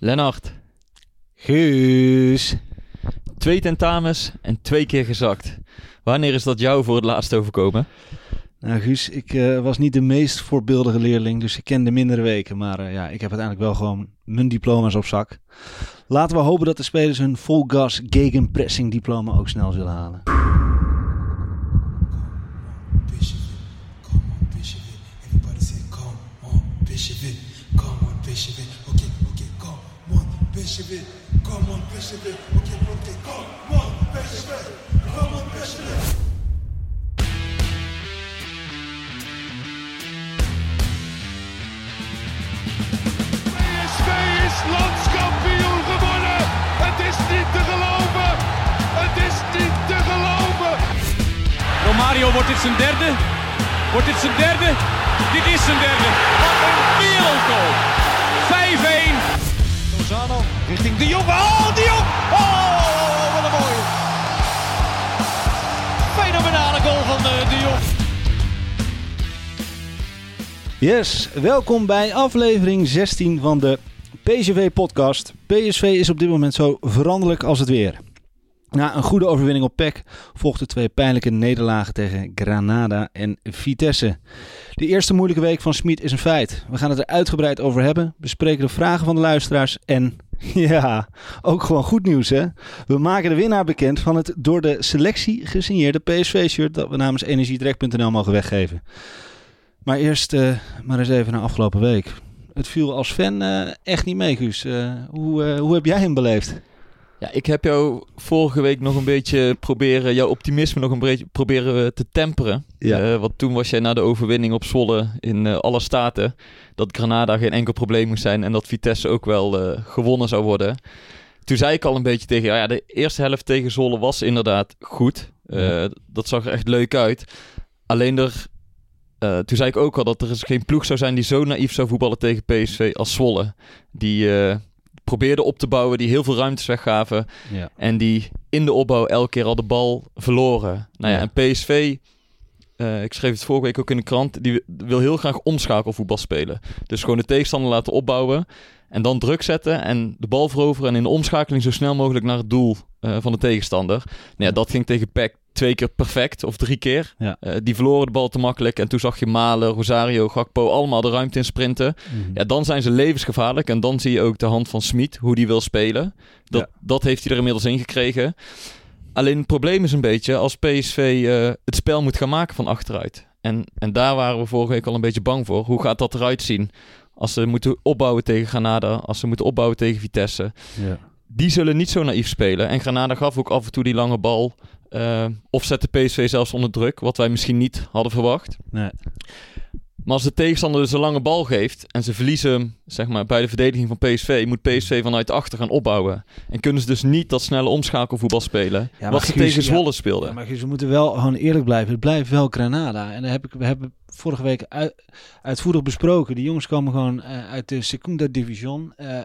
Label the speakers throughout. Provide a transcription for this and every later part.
Speaker 1: Lennart,
Speaker 2: Guus.
Speaker 1: twee tentamens en twee keer gezakt. Wanneer is dat jou voor het laatst overkomen?
Speaker 2: Nou, Guus, ik eh, was niet de meest voorbeeldige leerling, dus ik ken de mindere weken. Maar eh, ja, ik heb uiteindelijk wel gewoon mijn diploma's op zak. Laten we hopen dat de spelers hun vol gas gegenpressing diploma ook snel zullen halen.
Speaker 3: Okay, come on, Bishop it, come on, Bishop it.
Speaker 4: PSV is landskampioen gewonnen. Het is niet te geloven. Het is niet te geloven.
Speaker 5: Romario, wordt dit zijn derde? Wordt dit zijn derde? Dit is zijn derde. Wat een wereldgoal. 5-1.
Speaker 4: Richting de Jong. Oh, de Jong. Oh, wat een mooie. Fenomenale goal van eh, de Jong.
Speaker 2: Yes, welkom bij aflevering 16 van de PSV-podcast. PSV is op dit moment zo veranderlijk als het weer. Na een goede overwinning op PEC volgden twee pijnlijke nederlagen tegen Granada en Vitesse. De eerste moeilijke week van Smit is een feit. We gaan het er uitgebreid over hebben, bespreken de vragen van de luisteraars en ja, ook gewoon goed nieuws hè. We maken de winnaar bekend van het door de selectie gesigneerde PSV-shirt dat we namens energiedirect.nl mogen weggeven. Maar eerst eh, maar eens even naar afgelopen week. Het viel als fan eh, echt niet mee, Guus. Eh, hoe, hoe heb jij hem beleefd?
Speaker 1: Ja, ik heb jou vorige week nog een beetje proberen, jouw optimisme nog een beetje proberen eh, te temperen.
Speaker 2: Ja.
Speaker 1: Eh, want toen was jij na de overwinning op Zwolle in eh, alle staten dat Granada geen enkel probleem moest zijn en dat Vitesse ook wel gewonnen zou worden. Toen zei ik al een beetje tegen jou, ja, de eerste helft tegen Zwolle was inderdaad goed. Dat zag er echt leuk uit. Alleen er, toen zei ik ook al dat er geen ploeg zou zijn die zo naïef zou voetballen tegen PSV als Zwolle. Die probeerde op te bouwen, die heel veel ruimtes weggaven.
Speaker 2: Ja.
Speaker 1: En die in de opbouw elke keer al de bal verloren. Nou ja,
Speaker 2: Ja.
Speaker 1: en PSV, eh, ik schreef het vorige week ook in de krant, die wil heel graag omschakelvoetbal spelen. Dus gewoon de tegenstander laten opbouwen en dan druk zetten en de bal veroveren en in de omschakeling zo snel mogelijk naar het doel eh, van de tegenstander. Nou ja, dat ging tegen PEC twee keer perfect, of drie keer.
Speaker 2: Ja.
Speaker 1: Eh, die verloren de bal te makkelijk en toen zag je Malen, Rosario, Gakpo allemaal de ruimte in sprinten.
Speaker 2: Mhm.
Speaker 1: Ja, dan zijn ze levensgevaarlijk. En dan zie je ook de hand van Smit, hoe die wil spelen. Dat,
Speaker 2: Ja.
Speaker 1: dat heeft hij er inmiddels in gekregen. Alleen het probleem is een beetje als PSV eh, het spel moet gaan maken van achteruit. En, en daar waren we vorige week al een beetje bang voor. Hoe gaat dat eruit zien? Als ze moeten opbouwen tegen Granada, als ze moeten opbouwen tegen Vitesse.
Speaker 2: Ja.
Speaker 1: Die zullen niet zo naïef spelen. En Granada gaf ook af en toe die lange bal. eh, of zette PSV zelfs onder druk, wat wij misschien niet hadden verwacht.
Speaker 2: Nee.
Speaker 1: Maar als de tegenstander dus een lange bal geeft en ze verliezen hem, zeg maar, bij de verdediging van PSV, moet PSV vanuit achter gaan opbouwen. En kunnen ze dus niet dat snelle omschakelvoetbal spelen,
Speaker 2: maar
Speaker 1: wat ze tegen
Speaker 2: ja.
Speaker 1: Zwolle speelden.
Speaker 2: Ja, maar we moeten wel gewoon eerlijk blijven. Het blijft wel Granada. En daar heb ik, we hebben vorige week uit, uitvoerig besproken. Die jongens komen gewoon eh, uit de Segunda Division. Eh,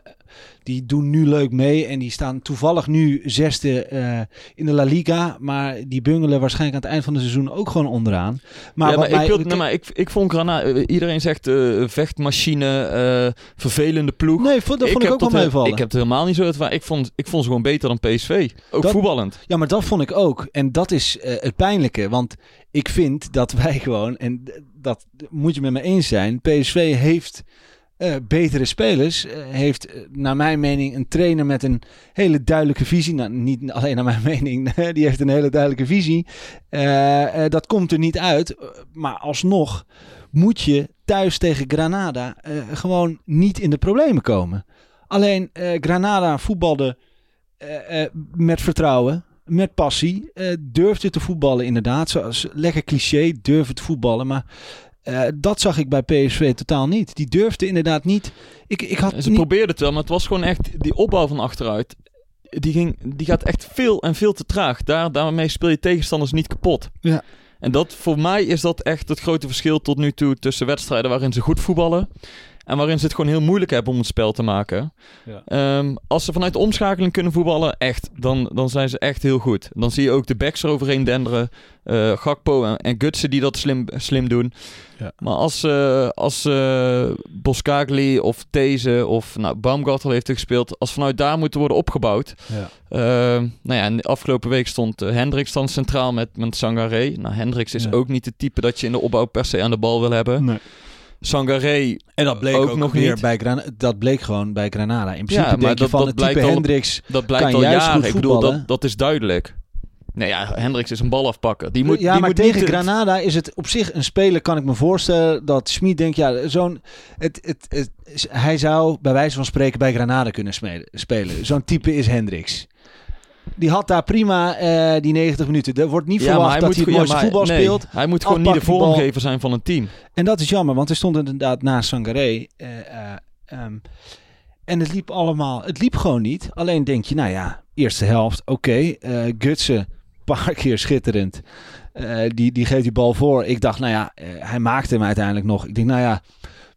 Speaker 2: die doen nu leuk mee. En die staan toevallig nu zesde eh, in de La Liga. Maar die bungelen waarschijnlijk aan het eind van het seizoen ook gewoon onderaan. Maar,
Speaker 1: ja, maar,
Speaker 2: mij-
Speaker 1: ik, wil, nee, maar ik, ik vond Granada, iedereen zegt vechtmachine, vervelende ploeg.
Speaker 2: Nee, vond- dat vond ik, ook wel meevallen.
Speaker 1: Ik heb het helemaal niet zo ervaren. Ik vond, ik vond ze gewoon beter dan PSV. Ook
Speaker 2: Dat-
Speaker 1: voetballend.
Speaker 2: Ja, maar dat vond ik ook. En dat is het pijnlijke. Want ik vind dat wij gewoon, en dat moet je met me eens zijn, PSV heeft eh, betere spelers. eh, heeft, eh, naar mijn mening, een trainer met een hele duidelijke visie. Nou, niet alleen naar mijn mening, die heeft een hele duidelijke visie. Dat komt er niet uit. Maar alsnog moet je thuis tegen Granada gewoon niet in de problemen komen. Alleen Granada voetbalde met vertrouwen, met passie. eh durfde te voetballen inderdaad. Zoals, lekker cliché, durven te voetballen. Maar eh, dat zag ik bij PSV totaal niet. Die durfde inderdaad niet. Ik, ik had
Speaker 1: Ze
Speaker 2: niet...
Speaker 1: probeerden het wel, maar het was gewoon echt die opbouw van achteruit. Die, ging, die gaat echt veel en veel te traag. Daar, daarmee speel je tegenstanders niet kapot.
Speaker 2: Ja.
Speaker 1: En dat, voor mij is dat echt het grote verschil tot nu toe tussen wedstrijden waarin ze goed voetballen. En waarin ze het gewoon heel moeilijk hebben om het spel te maken.
Speaker 2: Ja.
Speaker 1: Ehm, als ze vanuit de omschakeling kunnen voetballen, echt, dan, dan zijn ze echt heel goed. Dan zie je ook de backs eroverheen denderen. eh, Gakpo en, en Gutsen die dat slim, slim doen.
Speaker 2: Ja.
Speaker 1: Maar als, eh als eh Boskagli of These of nou, Baumgartel heeft er gespeeld, als vanuit daar moeten worden opgebouwd.
Speaker 2: Ja.
Speaker 1: Ehm, nou ja, en de afgelopen week stond uh, Hendricks dan centraal met, met Sangaré. Nou, Hendricks is ook niet het type dat je in de opbouw per se aan de bal wil hebben.
Speaker 2: Nee.
Speaker 1: Sangaré,
Speaker 2: En dat bleek
Speaker 1: Ook
Speaker 2: ook,
Speaker 1: nog
Speaker 2: weer
Speaker 1: niet.
Speaker 2: bij Granada. Dat bleek gewoon bij Granada. In principe
Speaker 1: maar
Speaker 2: denk je
Speaker 1: dat-
Speaker 2: van
Speaker 1: dat
Speaker 2: het type
Speaker 1: blijkt al-
Speaker 2: Hendricks.
Speaker 1: dat blijkt
Speaker 2: Kan
Speaker 1: al
Speaker 2: juist
Speaker 1: jaren.
Speaker 2: goed
Speaker 1: Ik bedoel, dat, dat is duidelijk. Nee ja, Hendricks is een bal afpakken. Die moet,
Speaker 2: ja,
Speaker 1: die
Speaker 2: maar
Speaker 1: moet
Speaker 2: tegen
Speaker 1: niet
Speaker 2: Granada is het op zich een speler, kan ik me voorstellen, dat Schmid denkt, ja, zo'n, het, het, het, hij zou bij wijze van spreken bij Granada kunnen spelen. Zo'n type is Hendricks. Die had daar prima eh, die 90 minuten. Er wordt niet
Speaker 1: Ja,
Speaker 2: verwacht dat hij het
Speaker 1: ja,
Speaker 2: voetbal
Speaker 1: nee,
Speaker 2: speelt.
Speaker 1: Hij moet gewoon niet de vormgever zijn van een team.
Speaker 2: En dat is jammer, want hij stond inderdaad naast Sangaré. eh, eh, ehm, en het liep allemaal, het liep gewoon niet. Alleen denk je, nou ja, eerste helft, oké. eh Gutsen, een paar keer schitterend. Die, die geeft die bal voor. Ik dacht, nou ja, hij maakte hem uiteindelijk nog. Ik denk, nou ja,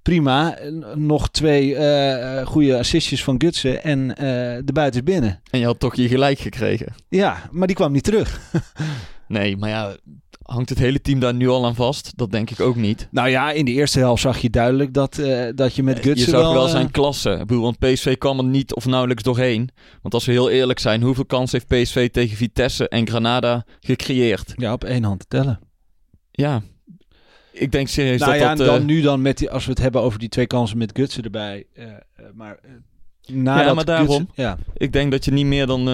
Speaker 2: prima. Nog twee eh, goede assistjes van Gutsen en eh, de buiten is binnen.
Speaker 1: En je had toch je gelijk gekregen.
Speaker 2: Ja, maar die kwam niet terug.
Speaker 1: Nee, maar ja, hangt het hele team daar nu al aan vast? Dat denk ik ook niet.
Speaker 2: Nou ja, in de eerste helft zag je duidelijk dat, dat je met
Speaker 1: je
Speaker 2: Gutsen
Speaker 1: zag
Speaker 2: wel...
Speaker 1: wel zijn klasse. Ik bedoel, want PSV kwam er niet of nauwelijks doorheen. Want als we heel eerlijk zijn, hoeveel kans heeft PSV tegen Vitesse en Granada gecreëerd?
Speaker 2: ja, op één hand te tellen.
Speaker 1: Ja, ik denk serieus
Speaker 2: nou
Speaker 1: dat
Speaker 2: ja,
Speaker 1: dat...
Speaker 2: en dan
Speaker 1: eh,
Speaker 2: nu dan met die, als we het hebben over die twee kansen met Gutsen erbij. eh, eh, maar
Speaker 1: Ja, maar daarom.
Speaker 2: Gutsen- ja,
Speaker 1: Ik denk dat je niet meer dan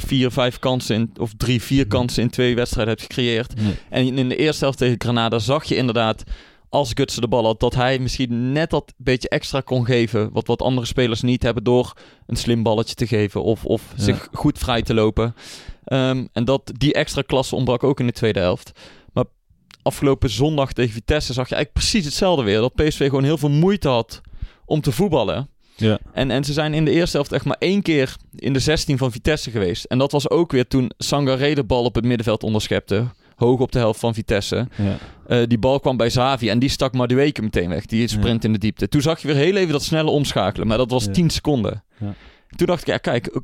Speaker 1: vier, vijf kansen in, of drie, vier kansen in twee wedstrijden hebt gecreëerd.
Speaker 2: nee.
Speaker 1: En in de eerste helft tegen Granada zag je inderdaad, als Gutsen de bal had, dat hij misschien net dat beetje extra kon geven. Wat, wat andere spelers niet hebben door een slim balletje te geven of, of
Speaker 2: Ja.
Speaker 1: zich goed vrij te lopen. Ehm, en dat, die extra klasse ontbrak ook in de tweede helft. Afgelopen zondag tegen Vitesse zag je eigenlijk precies hetzelfde weer. Dat PSV gewoon heel veel moeite had om te voetballen.
Speaker 2: Ja.
Speaker 1: En, en ze zijn in de eerste helft echt maar één keer in de 16 van Vitesse geweest. En dat was ook weer toen Sangaré de bal op het middenveld onderschepte. Hoog op de helft van Vitesse.
Speaker 2: Ja.
Speaker 1: Eh, die bal kwam bij Zavi en die stak Madueke meteen weg. Die sprint in de diepte. Toen zag je weer heel even dat snelle omschakelen. Maar dat was
Speaker 2: Ja.
Speaker 1: 10 seconden.
Speaker 2: Ja.
Speaker 1: Toen dacht ik, ja kijk,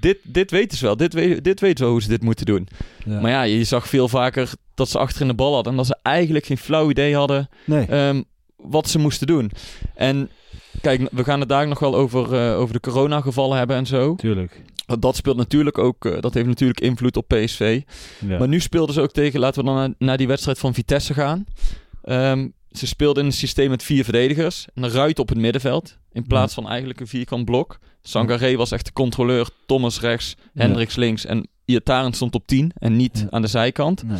Speaker 1: dit, dit weten ze wel. Dit, dit weten ze wel hoe ze dit moeten doen. Maar ja, je zag veel vaker dat ze achterin de bal hadden. En dat ze eigenlijk geen flauw idee hadden
Speaker 2: Nee.
Speaker 1: ehm, wat ze moesten doen. En kijk, we gaan het daar nog wel over, eh, over de coronagevallen hebben en zo.
Speaker 2: Tuurlijk.
Speaker 1: Want Dat speelt natuurlijk ook, eh, dat heeft natuurlijk invloed op PSV.
Speaker 2: Ja.
Speaker 1: Maar nu speelden ze ook tegen, laten we dan naar, naar die wedstrijd van Vitesse gaan. Ehm, ze speelden in een systeem met vier verdedigers. En een ruit op het middenveld. In plaats van eigenlijk een vierkant blok. Sangaré was echt de controleur. Thomas rechts,
Speaker 2: Ja.
Speaker 1: Hendricks links. En Iataren stond op 10 en niet aan de zijkant.
Speaker 2: Nee.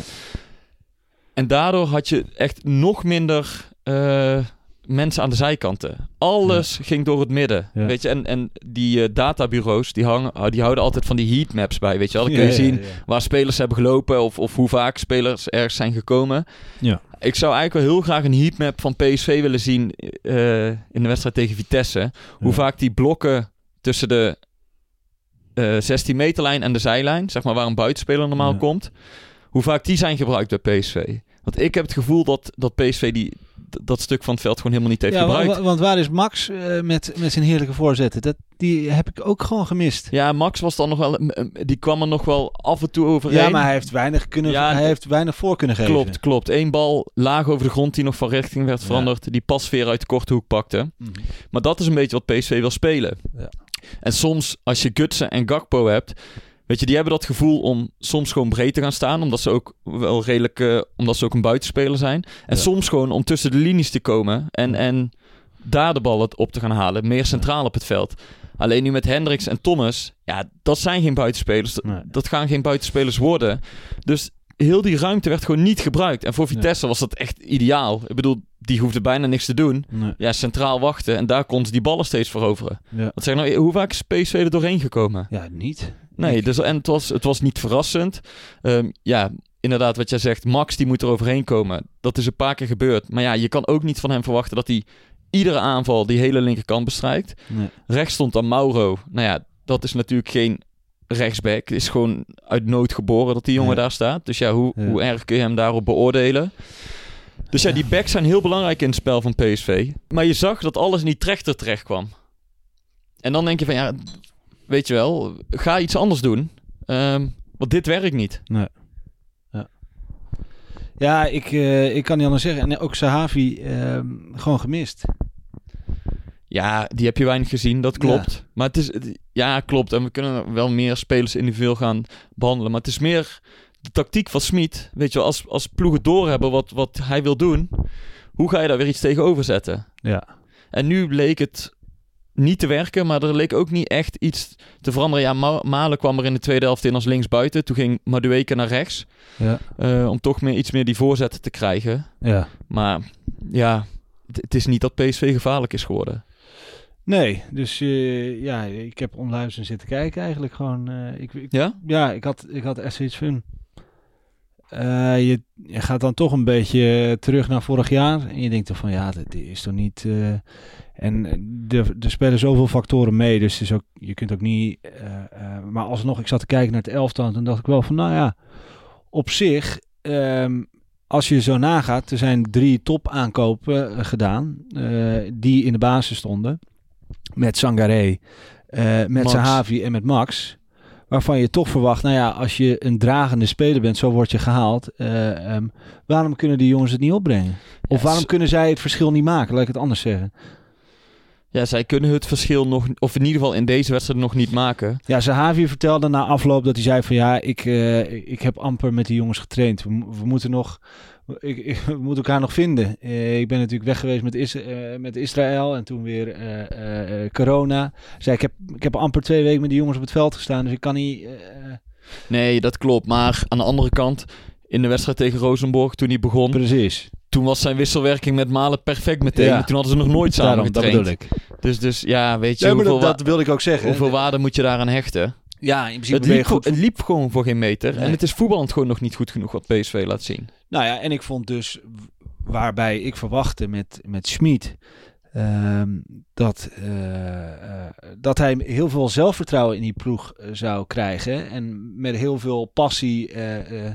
Speaker 1: En daardoor had je echt nog minder eh, mensen aan de zijkanten. Alles ging door het midden.
Speaker 2: Ja.
Speaker 1: Weet je, en, en die eh, databureaus die, hangen, die houden altijd van die heatmaps bij. Weet je wel, dan kun je
Speaker 2: Ja,
Speaker 1: zien waar spelers hebben gelopen of, of hoe vaak spelers ergens zijn gekomen.
Speaker 2: Ja.
Speaker 1: Ik zou eigenlijk wel heel graag een heatmap van PSV willen zien eh, in de wedstrijd tegen Vitesse. Hoe vaak die blokken tussen de eh 16 meterlijn en de zijlijn, zeg maar waar een buitenspeler normaal komt, hoe vaak die zijn gebruikt bij PSV. Want ik heb het gevoel dat, dat PSV die, dat stuk van het veld gewoon helemaal niet heeft
Speaker 2: Ja,
Speaker 1: gebruikt.
Speaker 2: wa- want waar is Max eh, met, met zijn heerlijke voorzetten? Dat, die heb ik ook gewoon gemist.
Speaker 1: Ja, Max was dan nog wel, die kwam er nog wel af en toe overheen.
Speaker 2: Ja, maar hij heeft weinig, kunnen,
Speaker 1: Ja,
Speaker 2: hij heeft weinig voor kunnen geven.
Speaker 1: Klopt, klopt. Eén bal laag over de grond die nog van richting werd
Speaker 2: Ja.
Speaker 1: veranderd. Die pasveer uit de korte hoek pakte.
Speaker 2: Mhm.
Speaker 1: Maar dat is een beetje wat PSV wil spelen.
Speaker 2: Ja.
Speaker 1: En soms, als je Gutsen en Gakpo hebt... Weet je, die hebben dat gevoel om soms gewoon breed te gaan staan. Omdat ze ook wel redelijk... eh, omdat ze ook een buitenspeler zijn. En
Speaker 2: Ja.
Speaker 1: soms gewoon om tussen de linies te komen. En, en daar de bal op te gaan halen. Meer centraal op het veld. Alleen nu met Hendricks en Thomas, ja, dat zijn geen buitenspelers. Dat,
Speaker 2: Nee.
Speaker 1: dat gaan geen buitenspelers worden. Dus heel die ruimte werd gewoon niet gebruikt. En voor Vitesse was dat echt ideaal. Ik bedoel, die hoefde bijna niks te doen.
Speaker 2: Nee.
Speaker 1: Ja, centraal wachten en daar kon ze die ballen steeds veroveren.
Speaker 2: Ja.
Speaker 1: Wat zeg nou, hoe vaak is PSV er doorheen gekomen?
Speaker 2: ja, niet.
Speaker 1: Nee, dus, en het was, het was niet verrassend. Ehm, ja, inderdaad, wat jij zegt, Max die moet er overheen komen. Dat is een paar keer gebeurd. Maar ja, je kan ook niet van hem verwachten dat hij iedere aanval die hele linkerkant bestrijkt.
Speaker 2: Nee.
Speaker 1: Rechts stond dan Mauro. Nou ja, dat is natuurlijk geen rechtsback. Is gewoon uit nood geboren dat die jongen
Speaker 2: Ja.
Speaker 1: daar staat. Dus ja, hoe,
Speaker 2: Ja.
Speaker 1: hoe erg kun je hem daarop beoordelen? Dus ja, die backs zijn heel belangrijk in het spel van PSV. Maar je zag dat alles in die trechter terecht kwam. En dan denk je van, ja, weet je wel, ga iets anders doen. Ehm, want dit werkt niet.
Speaker 2: Ja, ik, eh, ik kan niet anders zeggen. En ook Sahavi ehm, gewoon gemist.
Speaker 1: Ja, die heb je weinig gezien, dat klopt. Maar het is, het- ja, klopt. En we kunnen wel meer spelers individueel gaan behandelen. Maar het is meer de tactiek van Smit. Weet je wel, als, als ploegen doorhebben wat, wat hij wil doen, hoe ga je daar weer iets tegenover zetten?
Speaker 2: Ja.
Speaker 1: En nu leek het niet te werken, maar er leek ook niet echt iets te veranderen. Ja, Ma- Malen kwam er in de tweede helft in als linksbuiten. Toen ging Madueke naar rechts,
Speaker 2: Ja.
Speaker 1: eh, om toch meer, iets meer die voorzetten te krijgen.
Speaker 2: ja.
Speaker 1: Maar ja, het, is niet dat PSV gevaarlijk is geworden.
Speaker 2: Nee, dus eh, ja, ik heb onluisterd zitten kijken eigenlijk gewoon. eh, ik, ik-
Speaker 1: Ja?
Speaker 2: ja, ik had, ik had echt zoiets van... eh, je, je gaat dan toch een beetje terug naar vorig jaar. En je denkt toch van, ja, dit is toch niet... eh, en er, er spelen zoveel factoren mee, dus is ook, je kunt ook niet... eh, maar alsnog, ik zat te kijken naar het elftal en toen dacht ik wel van, nou ja, op zich... ehm, als je zo nagaat, er zijn drie top aankopen eh, gedaan die in de basis stonden. Met Sangaré, met
Speaker 1: Max.
Speaker 2: Sahavi en met Max. Waarvan je toch verwacht, nou ja, als je een dragende speler bent, zo word je gehaald. eh, ehm, waarom kunnen die jongens het niet opbrengen? Of waarom kunnen zij het verschil niet maken? Laat ik het anders zeggen.
Speaker 1: Ja, zij kunnen het verschil nog, of in ieder geval in deze wedstrijd nog niet maken.
Speaker 2: Ja, Sahavi vertelde na afloop dat hij zei van ja, ik, eh, ik heb amper met die jongens getraind. We moeten nog, ik, ik- we moeten elkaar nog vinden. Eh, ik ben natuurlijk weg geweest met, Is, eh, met Israël en toen weer eh, corona. Zei ik heb, ik heb amper twee weken met die jongens op het veld gestaan, dus ik kan niet.
Speaker 1: Nee, dat klopt. Maar aan de andere kant, in de wedstrijd tegen Rosenborg, toen hij begon,
Speaker 2: precies.
Speaker 1: toen was zijn wisselwerking met Malen perfect meteen.
Speaker 2: Ja.
Speaker 1: Toen hadden ze nog nooit samen
Speaker 2: Daarom, dat
Speaker 1: getraind.
Speaker 2: bedoel ik.
Speaker 1: Dus, dus ja, weet je, hoeveel,
Speaker 2: dat wilde ik ook zeggen.
Speaker 1: hoeveel waarde moet je daaraan hechten?
Speaker 2: Ja, in principe
Speaker 1: Het liep,
Speaker 2: goed.
Speaker 1: het liep gewoon voor geen meter.
Speaker 2: Nee.
Speaker 1: En het is voetballend gewoon nog niet goed genoeg wat PSV laat zien.
Speaker 2: Nou ja, en ik vond dus waarbij ik verwachtte met, met Schmid. ehm, dat, eh, eh, dat hij heel veel zelfvertrouwen in die ploeg eh, zou krijgen. En met heel veel passie eh, eh,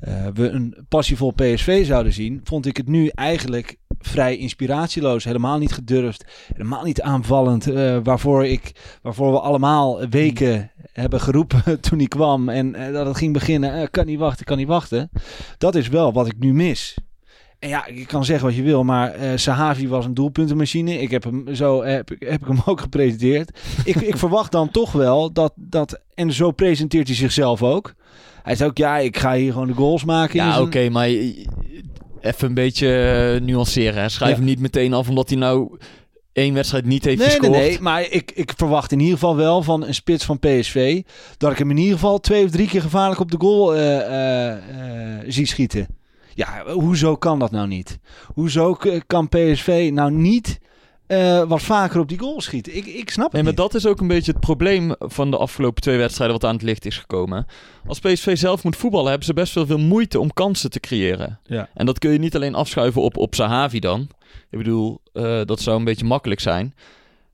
Speaker 2: eh, we een passievol PSV zouden zien. Vond ik het nu eigenlijk vrij inspiratieloos. Helemaal niet gedurfd. Helemaal niet aanvallend. eh, waarvoor, ik, waarvoor we allemaal weken hebben geroepen toen hij kwam. En eh, dat het ging beginnen. eh, kan niet wachten, kan niet wachten. Dat is wel wat ik nu mis. En ja, je kan zeggen wat je wil, maar eh Sahavi was een doelpuntenmachine. Ik heb hem zo heb, ik- heb ik hem ook gepresenteerd. ik, ik verwacht dan toch wel dat, dat. En zo presenteert hij zichzelf ook. Hij zei ook, ja, ik ga hier gewoon de goals maken.
Speaker 1: Ja,
Speaker 2: zijn-
Speaker 1: oké, maar even een beetje nuanceren. Hè. Schrijf
Speaker 2: Ja.
Speaker 1: hem niet meteen af omdat hij nou één wedstrijd niet heeft
Speaker 2: Nee, nee,
Speaker 1: gescoord.
Speaker 2: nee. Maar ik, ik verwacht in ieder geval wel van een spits van PSV. dat ik hem in ieder geval twee of drie keer gevaarlijk op de goal eh, eh, eh, zie schieten. Ja, hoezo kan dat nou niet? Hoezo kan PSV nou niet wat vaker op die goal schieten? Ik, ik snap het
Speaker 1: Nee, maar
Speaker 2: niet.
Speaker 1: dat is ook een beetje het probleem van de afgelopen twee wedstrijden wat aan het licht is gekomen. Als PSV zelf moet voetballen, hebben ze best wel veel moeite om kansen te creëren.
Speaker 2: Ja.
Speaker 1: En dat kun je niet alleen afschuiven op, op Sahavi dan. Ik bedoel, eh, dat zou een beetje makkelijk zijn.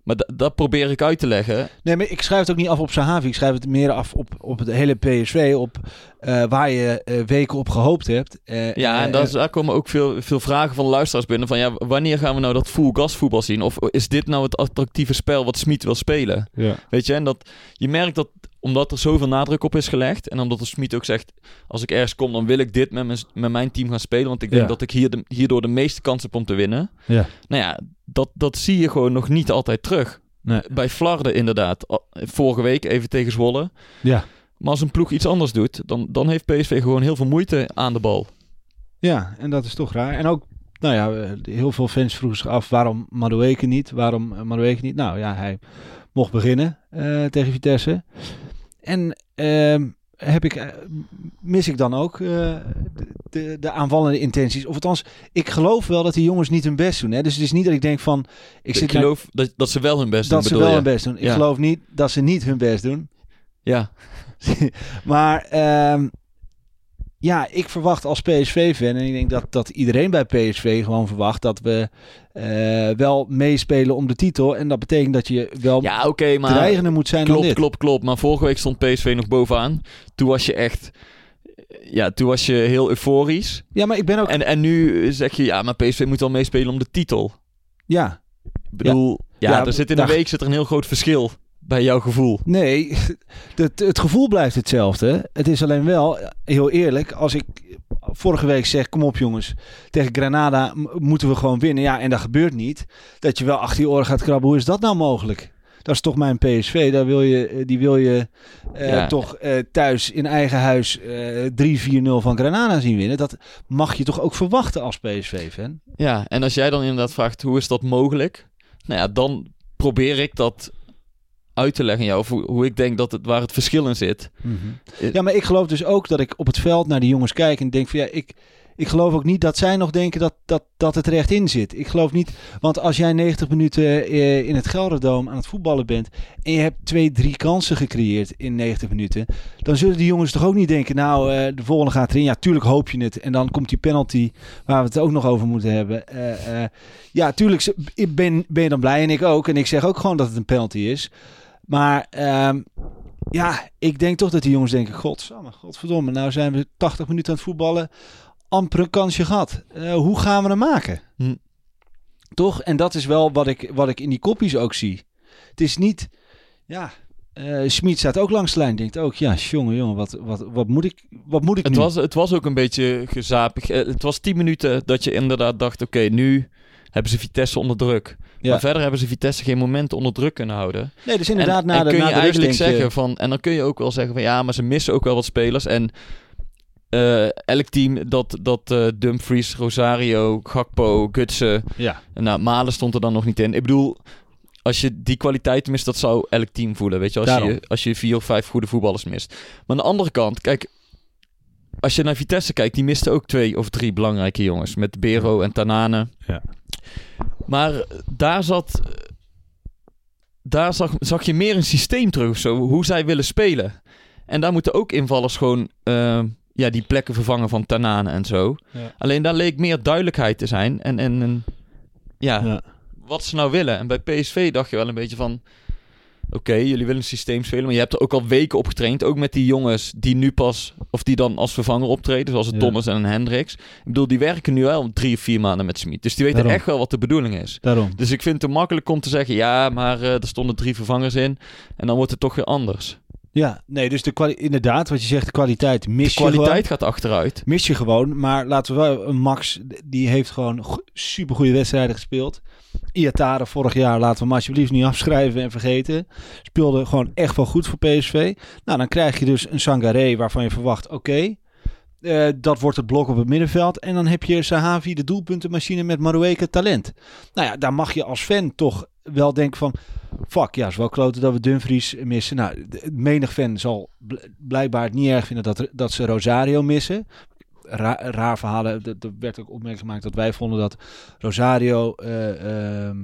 Speaker 1: Maar da- dat probeer ik uit te leggen.
Speaker 2: Nee, maar ik schrijf het ook niet af op Sahavi. Ik schrijf het meer af op, op het hele PSV. Op eh, waar je eh, weken op gehoopt hebt. Eh,
Speaker 1: Ja, en daar, is- daar komen ook veel, veel vragen van de luisteraars binnen. Van ja, wanneer gaan we nou dat full gas voetbal zien? Of is dit nou het attractieve spel wat Smit wil spelen?
Speaker 2: ja.
Speaker 1: Weet je, en dat je merkt dat omdat er zoveel nadruk op is gelegd. En omdat de Smit ook zegt: als ik ergens kom, dan wil ik dit met mijn, met mijn team gaan spelen. Want ik denk
Speaker 2: Ja.
Speaker 1: dat ik hier de, hierdoor de meeste kans heb om te winnen.
Speaker 2: Ja.
Speaker 1: Nou ja, dat, dat zie je gewoon nog niet altijd terug.
Speaker 2: Nee.
Speaker 1: Bij Flarden inderdaad. Vorige week even tegen Zwolle.
Speaker 2: Ja.
Speaker 1: Maar als een ploeg iets anders doet, dan, dan heeft PSV gewoon heel veel moeite aan de bal.
Speaker 2: Ja, en dat is toch raar. En ook nou ja, eh, heel veel fans vroegen zich af waarom Madueke niet? Waarom uh, Madueke niet? Nou ja, hij mocht beginnen eh, tegen Vitesse. En ehm, heb ik, eh, mis ik dan ook eh, de, de aanvallende intenties. Of althans, ik geloof wel dat die jongens niet hun best doen. Hè? Dus het is niet dat ik denk van... Ik,
Speaker 1: Ik,
Speaker 2: zit naar-
Speaker 1: geloof dat, dat ze wel hun best doen,
Speaker 2: dat ze wel
Speaker 1: je?
Speaker 2: hun best doen. Ik
Speaker 1: Ja.
Speaker 2: geloof niet dat ze niet hun best doen.
Speaker 1: Ja,
Speaker 2: maar ehm, ja, ik verwacht als PSV-fan, en ik denk dat, dat iedereen bij PSV gewoon verwacht dat we eh, wel meespelen om de titel. En dat betekent dat je wel
Speaker 1: ja oké, maar...
Speaker 2: dreigender moet zijn dan
Speaker 1: Klopt,
Speaker 2: dit.
Speaker 1: klopt, klopt. Maar vorige week stond PSV nog bovenaan. Toen was je echt... Ja, toen was je heel euforisch.
Speaker 2: Ja, maar ik ben ook...
Speaker 1: En, en nu zeg je, ja, maar PSV moet wel meespelen om de titel.
Speaker 2: Ja,
Speaker 1: Ik bedoel, ja,
Speaker 2: Ja,
Speaker 1: er zit in een
Speaker 2: daar-
Speaker 1: week zit er een heel groot verschil bij jouw gevoel.
Speaker 2: Nee, het, het gevoel blijft hetzelfde. Het is alleen wel, heel eerlijk, als ik vorige week zeg, kom op jongens, tegen Granada moeten we gewoon winnen. Ja, en dat gebeurt niet. Dat je wel achter je oren gaat krabben. Hoe is dat nou mogelijk? Dat is toch mijn PSV. Daar wil je, eh, die wil je eh,
Speaker 1: Ja.
Speaker 2: toch eh, thuis in eigen huis eh 3-4-0 van Granada zien winnen. Dat mag je toch ook verwachten als PSV-fan?
Speaker 1: Ja, en als jij dan inderdaad vraagt, hoe is dat mogelijk? Nou ja, dan probeer ik dat uit te leggen aan jou. Of hoe, hoe ik denk dat het, waar het verschil in zit.
Speaker 2: Ja, maar ik geloof dus ook dat ik op het veld naar die jongens kijk en denk van ja, ik, ik geloof ook niet dat zij nog denken dat, dat, dat het er echt in zit. Ik geloof niet, want als jij 90 minuten eh, in het Gelderdoom aan het voetballen bent en je hebt twee, drie kansen gecreëerd in 90 minuten, dan zullen die jongens toch ook niet denken, nou, eh, de volgende gaat erin. Ja, tuurlijk hoop je het. En dan komt die penalty waar we het ook nog over moeten hebben. Eh, eh, ja, tuurlijk ben, ben je dan blij en ik ook. En ik zeg ook gewoon dat het een penalty is. Maar ehm, ja, ik denk toch dat die jongens denken: Godsamme, godverdomme, nou zijn we 80 minuten aan het voetballen. Amper een kansje gehad. Eh, hoe gaan we hem maken?
Speaker 1: Hm.
Speaker 2: Toch? En dat is wel wat ik, wat ik in die kopjes ook zie. Het is niet, ja. eh Schmid staat ook langs de lijn. Denkt ook, ja, jongen, jongen, wat, wat, wat moet ik, wat moet ik
Speaker 1: Het
Speaker 2: nu?
Speaker 1: was, het was ook een beetje gezapig. Eh, Het was 10 minuten dat je inderdaad dacht, oké, nu hebben ze Vitesse onder druk.
Speaker 2: Ja.
Speaker 1: Maar verder hebben ze Vitesse geen moment onder druk kunnen houden.
Speaker 2: Nee, dus inderdaad,
Speaker 1: en,
Speaker 2: na
Speaker 1: en
Speaker 2: de,
Speaker 1: kun
Speaker 2: na
Speaker 1: je
Speaker 2: de
Speaker 1: eigenlijk
Speaker 2: je-
Speaker 1: zeggen van... En dan kun je ook wel zeggen van ja, maar ze missen ook wel wat spelers. En eh, elk team dat, dat eh, Dumfries, Rosario, Gakpo, Gutsen...
Speaker 2: Ja,
Speaker 1: Nou, Malen stond er dan nog niet in. Ik bedoel, als je die kwaliteit mist, dat zou elk team voelen. Weet je, als
Speaker 2: Daarom.
Speaker 1: je, als je vier of vijf goede voetballers mist. Maar aan de andere kant, kijk, als je naar Vitesse kijkt, die misten ook twee of drie belangrijke jongens. Met Bero en Tanane.
Speaker 2: Ja.
Speaker 1: Maar daar zat. Daar zag, zag je meer een systeem terug of zo, hoe zij willen spelen. En daar moeten ook invallers gewoon eh, ja, die plekken vervangen van Tanane en zo.
Speaker 2: Ja.
Speaker 1: Alleen daar leek meer duidelijkheid te zijn. En, en, en ja,
Speaker 2: ja.
Speaker 1: wat ze nou willen. En bij PSV dacht je wel een beetje van... Oké, jullie willen een systeem spelen, maar je hebt er ook al weken op getraind. Ook met die jongens die nu pas, of die dan als vervanger optreden, zoals een
Speaker 2: Ja.
Speaker 1: Thomas en een Hendricks. Ik bedoel, die werken nu al drie of vier maanden met Smit. Dus die weten
Speaker 2: Daarom.
Speaker 1: echt wel wat de bedoeling is.
Speaker 2: Daarom.
Speaker 1: Dus ik vind het te makkelijk om te zeggen, ja, maar eh, er stonden drie vervangers in. En dan wordt het toch weer anders.
Speaker 2: Ja, nee, dus de inderdaad, wat je zegt, de kwaliteit mis
Speaker 1: De
Speaker 2: je gewoon.
Speaker 1: kwaliteit gaat achteruit.
Speaker 2: mis je gewoon. Maar laten we wel, Max, die heeft gewoon go- supergoeie wedstrijden gespeeld. Iatare vorig jaar, laten we hem alsjeblieft niet afschrijven en vergeten. Speelde gewoon echt wel goed voor PSV. Nou, dan krijg je dus een Sangaré waarvan je verwacht, oké, eh, dat wordt het blok op het middenveld. En dan heb je Sahavi, de doelpuntenmachine met Marueke talent. Nou ja, daar mag je als fan toch wel denken van... Fuck, ja, is wel kloten dat we Dumfries missen. Nou, menig fan zal bl- blijkbaar het niet erg vinden dat, dat ze Rosario missen. Ra- raar verhalen. Er er werd ook opmerking gemaakt dat wij vonden dat Rosario eh, ehm,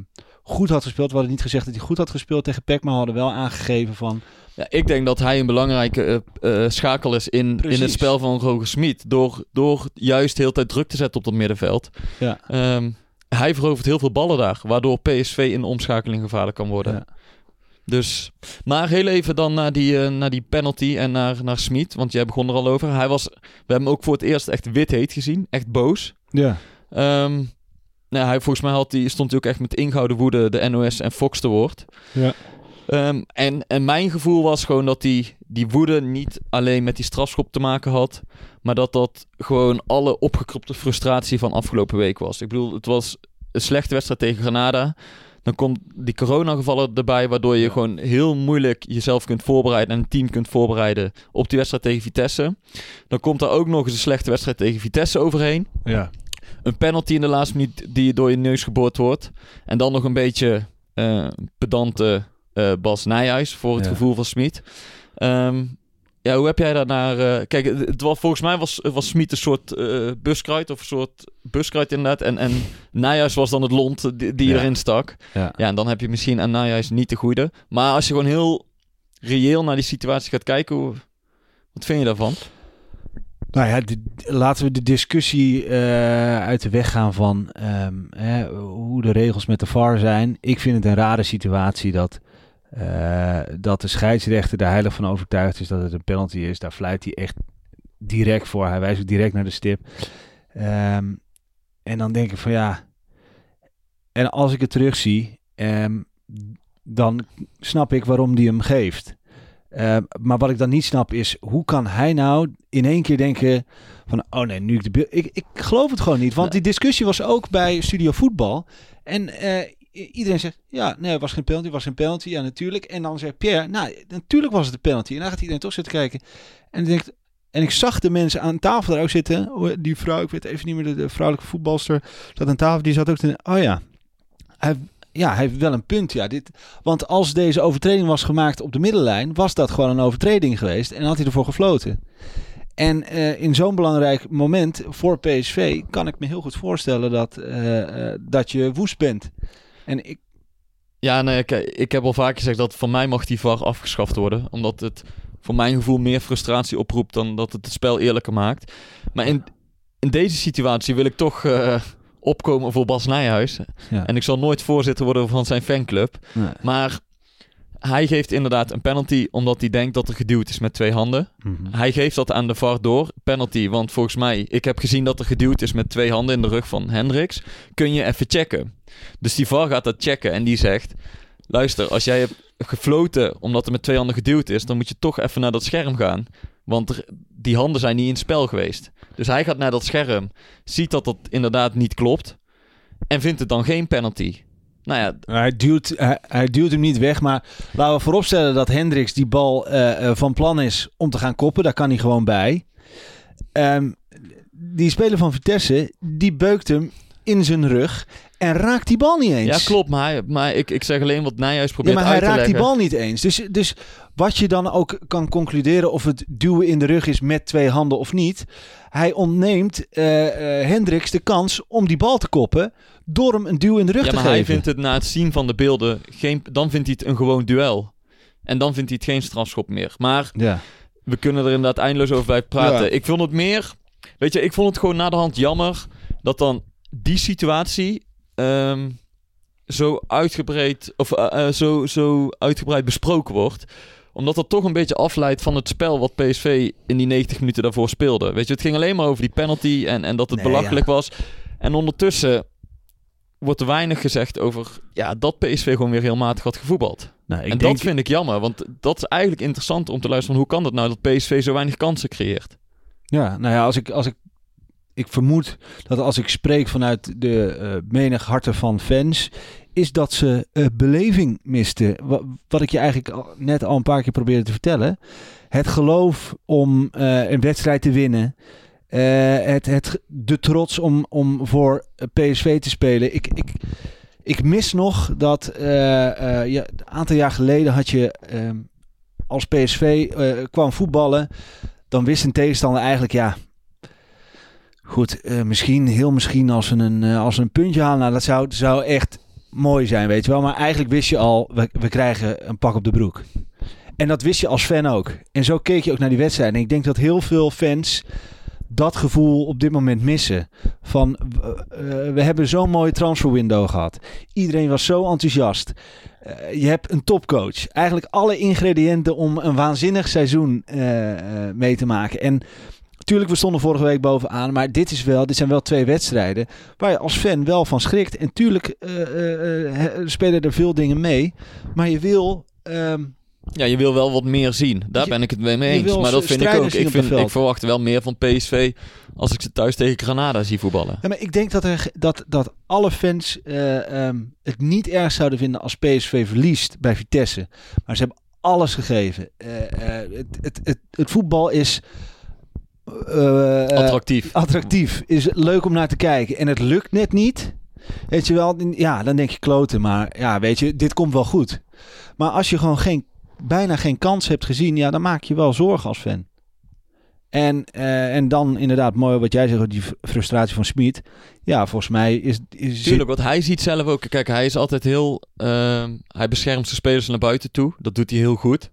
Speaker 2: goed had gespeeld. We hadden niet gezegd dat hij goed had gespeeld tegen PEC, maar we hadden wel aangegeven van...
Speaker 1: Ja, ik denk dat hij een belangrijke eh, eh, schakel is in, in het spel van Roger Smit. Door, door juist heel tijd druk te zetten op dat middenveld.
Speaker 2: Ja.
Speaker 1: Ehm, hij verovert heel veel ballen daar, waardoor PSV in de omschakeling gevaarlijk kan worden.
Speaker 2: Ja.
Speaker 1: Dus, maar heel even dan naar die, eh, naar die penalty en naar, naar Smit, want jij begon er al over. Hij was, we hebben hem ook voor het eerst echt wit heet gezien, echt boos.
Speaker 2: Ja.
Speaker 1: Ehm, nou, hij, volgens mij had hij, stond hij ook echt met ingehouden woede de NOS en Fox te woord.
Speaker 2: Ja.
Speaker 1: Ehm, en, en mijn gevoel was gewoon dat die, die woede niet alleen met die strafschop te maken had, maar dat dat gewoon alle opgekropte frustratie van afgelopen week was. Ik bedoel, het was een slechte wedstrijd tegen Granada. Dan komt die coronagevallen erbij, waardoor je
Speaker 2: Ja.
Speaker 1: gewoon heel moeilijk jezelf kunt voorbereiden en een team kunt voorbereiden op die wedstrijd tegen Vitesse. Dan komt er ook nog eens een slechte wedstrijd tegen Vitesse overheen.
Speaker 2: Ja.
Speaker 1: een penalty in de laatste minuut die door je neus geboord wordt. En dan nog een beetje eh, pedante eh, Bas Nijhuis voor het
Speaker 2: Ja.
Speaker 1: gevoel van Smit. Ehm, ja, hoe heb jij daar naar... eh, kijk, het, was, volgens mij was, was Smit een soort eh buskruid of een soort buskruid inderdaad. En, en Nijhuis was dan het lont die, die
Speaker 2: Ja.
Speaker 1: erin stak.
Speaker 2: Ja.
Speaker 1: Ja, en dan heb je misschien aan Nijhuis niet de goede. Maar als je gewoon heel reëel naar die situatie gaat kijken, hoe, wat vind je daarvan?
Speaker 2: Nou ja, de- laten we de discussie uit de weg gaan van ehm, hè, hoe de regels met de VAR zijn. Ik vind het een rare situatie dat, eh, dat de scheidsrechter er heilig van overtuigd is dat het een penalty is. Daar fluit hij echt direct voor. Hij wijst ook direct naar de stip. Ehm, en dan denk ik van ja. En als ik het terugzie, ehm, dan snap ik waarom die hem geeft. Eh, maar wat ik dan niet snap is, hoe kan hij nou in één keer denken van, oh nee, nu ik de beeld... Ik, ik geloof het gewoon niet, want die discussie was ook bij Studio Voetbal. En eh, iedereen zegt, ja, nee, het was geen penalty, het was geen penalty, ja, natuurlijk. En dan zegt Pierre, nou, natuurlijk was het een penalty. En dan gaat iedereen toch zitten kijken. En, ik denk, en ik zag de mensen aan tafel daar ook zitten. Die vrouw, ik weet even niet meer, de, de vrouwelijke voetbalster zat aan tafel, die zat ook te... Oh ja, hij, ja, hij heeft wel een punt, ja. Dit, want als deze overtreding was gemaakt op de middenlijn, was dat gewoon een overtreding geweest en had hij ervoor gefloten. En eh, in zo'n belangrijk moment voor PSV kan ik me heel goed voorstellen dat, eh, eh, dat je woest bent. En ik,
Speaker 1: Ja, nee, kijk, ik heb al vaak gezegd dat van mij mag die VAR afgeschaft worden. Omdat het voor mijn gevoel meer frustratie oproept dan dat het het spel eerlijker maakt. Maar in, in deze situatie wil ik toch eh, opkomen voor Bas Nijhuis.
Speaker 2: ja,
Speaker 1: En ik zal nooit voorzitter worden van zijn fanclub.
Speaker 2: nee.
Speaker 1: Maar hij geeft inderdaad een penalty omdat hij denkt dat er geduwd is met twee handen.
Speaker 2: Mhm.
Speaker 1: Hij geeft dat aan de VAR door. Penalty, want volgens mij, ik heb gezien dat er geduwd is met twee handen in de rug van Hendricks. Kun je even checken. Dus die VAR gaat dat checken en die zegt... Luister, als jij hebt gefloten omdat er met twee handen geduwd is... dan moet je toch even naar dat scherm gaan. Want er- die handen zijn niet in het spel geweest. Dus hij gaat naar dat scherm, ziet dat dat inderdaad niet klopt... en vindt het dan geen penalty. Nou ja,
Speaker 2: Hij duwt, hij, hij duwt hem niet weg, maar laten we vooropstellen dat Hendricks die bal eh, eh, van plan is om te gaan koppen. Daar kan hij gewoon bij. Ehm, die speler van Vitesse, die beukt hem in zijn rug en raakt die bal niet eens.
Speaker 1: ja klopt, maar, hij, maar ik, ik zeg alleen wat Nijhuis
Speaker 2: Ja,
Speaker 1: probeert
Speaker 2: maar hij raakt die bal niet eens. Dus, dus wat je dan ook kan concluderen of het duwen in de rug is met twee handen of niet. Hij ontneemt eh Hendricks de kans om die bal te koppen door hem een duw in de rug
Speaker 1: Ja,
Speaker 2: te
Speaker 1: maar
Speaker 2: geven.
Speaker 1: hij vindt het na het zien van de beelden geen, dan vindt hij het een gewoon duel. En dan vindt hij het geen strafschop meer. Maar
Speaker 2: Ja.
Speaker 1: we kunnen er inderdaad eindeloos over blijven praten.
Speaker 2: Ja.
Speaker 1: Ik vond het meer, weet je, ik vond het gewoon na de hand jammer dat dan die situatie ehm, zo uitgebreid of eh, eh, zo, zo uitgebreid besproken wordt omdat dat toch een beetje afleidt van het spel wat PSV in die 90 minuten daarvoor speelde. Weet je, het ging alleen maar over die penalty en, en dat het
Speaker 2: Nee,
Speaker 1: belachelijk was. En ondertussen wordt er weinig gezegd over ja, dat PSV gewoon weer heel matig had gevoetbald.
Speaker 2: Nou, ik
Speaker 1: en
Speaker 2: denk,
Speaker 1: dat vind ik jammer, want dat is eigenlijk interessant om te luisteren. Hoe kan het nou dat PSV zo weinig kansen creëert?
Speaker 2: Ja, nou ja, als ik, als ik, ik vermoed dat als ik spreek vanuit de eh menig harten van fans, is dat ze eh, beleving misten. Wat, wat ik je eigenlijk al, net al een paar keer probeerde te vertellen. Het geloof om eh, een wedstrijd te winnen. Eh, het, het, de trots om, om voor PSV te spelen. Ik, ik, ik mis nog dat eh, eh, ja, een aantal jaar geleden had je ehm, als PSV kwam voetballen dan wist een tegenstander eigenlijk, ja, goed, misschien, heel misschien als we een, als een puntje halen, nou, dat zou, zou echt mooi zijn, weet je wel. Maar eigenlijk wist je al, we, we krijgen een pak op de broek. En dat wist je als fan ook. En zo keek je ook naar die wedstrijd. En ik denk dat heel veel fans dat gevoel op dit moment missen. Van, eh, we hebben zo'n mooie transferwindow gehad. Iedereen was zo enthousiast. Eh, je hebt een topcoach. Eigenlijk alle ingrediënten om een waanzinnig seizoen eh, mee te maken. En natuurlijk, we stonden vorige week bovenaan. Maar dit, is wel, dit zijn wel twee wedstrijden waar je als fan wel van schrikt. En tuurlijk spelen er veel dingen mee. Maar je wil... ehm,
Speaker 1: Ja, je wil wel wat meer zien. Daar
Speaker 2: Je-
Speaker 1: ben ik het mee eens. Maar dat vind ik ook. Ik, vind, ik verwacht wel meer van PSV als ik ze thuis tegen Granada zie voetballen.
Speaker 2: Ja, maar ik denk dat, er, dat, dat alle fans eh, ehm, het niet erg zouden vinden als PSV verliest bij Vitesse. Maar ze hebben alles gegeven. Eh, eh, het, het, het, het voetbal is
Speaker 1: Attractief.
Speaker 2: attractief. Is leuk om naar te kijken. En het lukt net niet. Weet je wel, ja, dan denk je kloten. Maar ja, weet je, dit komt wel goed. Maar als je gewoon geen, bijna geen kans hebt gezien, ja, dan maak je wel zorgen als fan. En, eh, en dan inderdaad mooi wat jij zegt, die frustratie van Smit. Ja, volgens mij is... is
Speaker 1: Tuurlijk, want hij ziet zelf ook... Kijk, hij is altijd heel... ehm, hij beschermt zijn spelers naar buiten toe. Dat doet hij heel goed.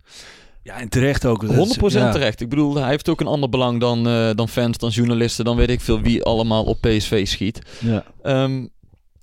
Speaker 2: Ja, en terecht ook.
Speaker 1: 100%
Speaker 2: ja.
Speaker 1: terecht. Ik bedoel, hij heeft ook een ander belang dan, eh, dan fans, dan journalisten. Dan weet ik veel wie allemaal op PSV schiet.
Speaker 2: Ja.
Speaker 1: Ehm,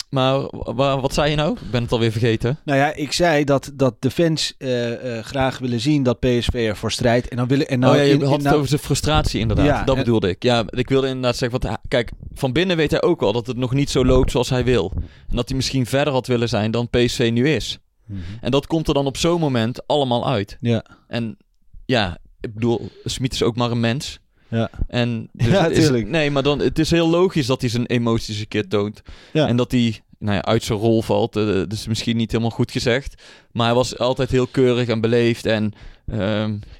Speaker 1: maar wa- wat zei je nou? Ik ben het alweer vergeten.
Speaker 2: Nou ja, ik zei dat, dat de fans eh, eh, graag willen zien dat PSV ervoor strijdt. En dan willen... En nou,
Speaker 1: oh ja, je
Speaker 2: in-
Speaker 1: had
Speaker 2: in-
Speaker 1: het
Speaker 2: nou-
Speaker 1: over zijn frustratie inderdaad.
Speaker 2: Ja,
Speaker 1: dat
Speaker 2: en-
Speaker 1: bedoelde ik. Ja, ik wilde inderdaad zeggen, want hij- kijk, van binnen weet hij ook wel dat het nog niet zo loopt zoals hij wil. En dat hij misschien verder had willen zijn dan PSV nu is.
Speaker 2: Mhm.
Speaker 1: En dat komt er dan op zo'n moment allemaal uit.
Speaker 2: Ja.
Speaker 1: En ja, ik bedoel, Smit is ook maar een mens.
Speaker 2: Ja.
Speaker 1: En dus
Speaker 2: Ja,
Speaker 1: is- nee, maar dan, het is heel logisch dat hij zijn emoties een keer toont.
Speaker 2: Ja.
Speaker 1: En dat hij nou ja, uit zijn rol valt. Is misschien niet helemaal goed gezegd. Maar hij was altijd heel keurig en beleefd en ehm,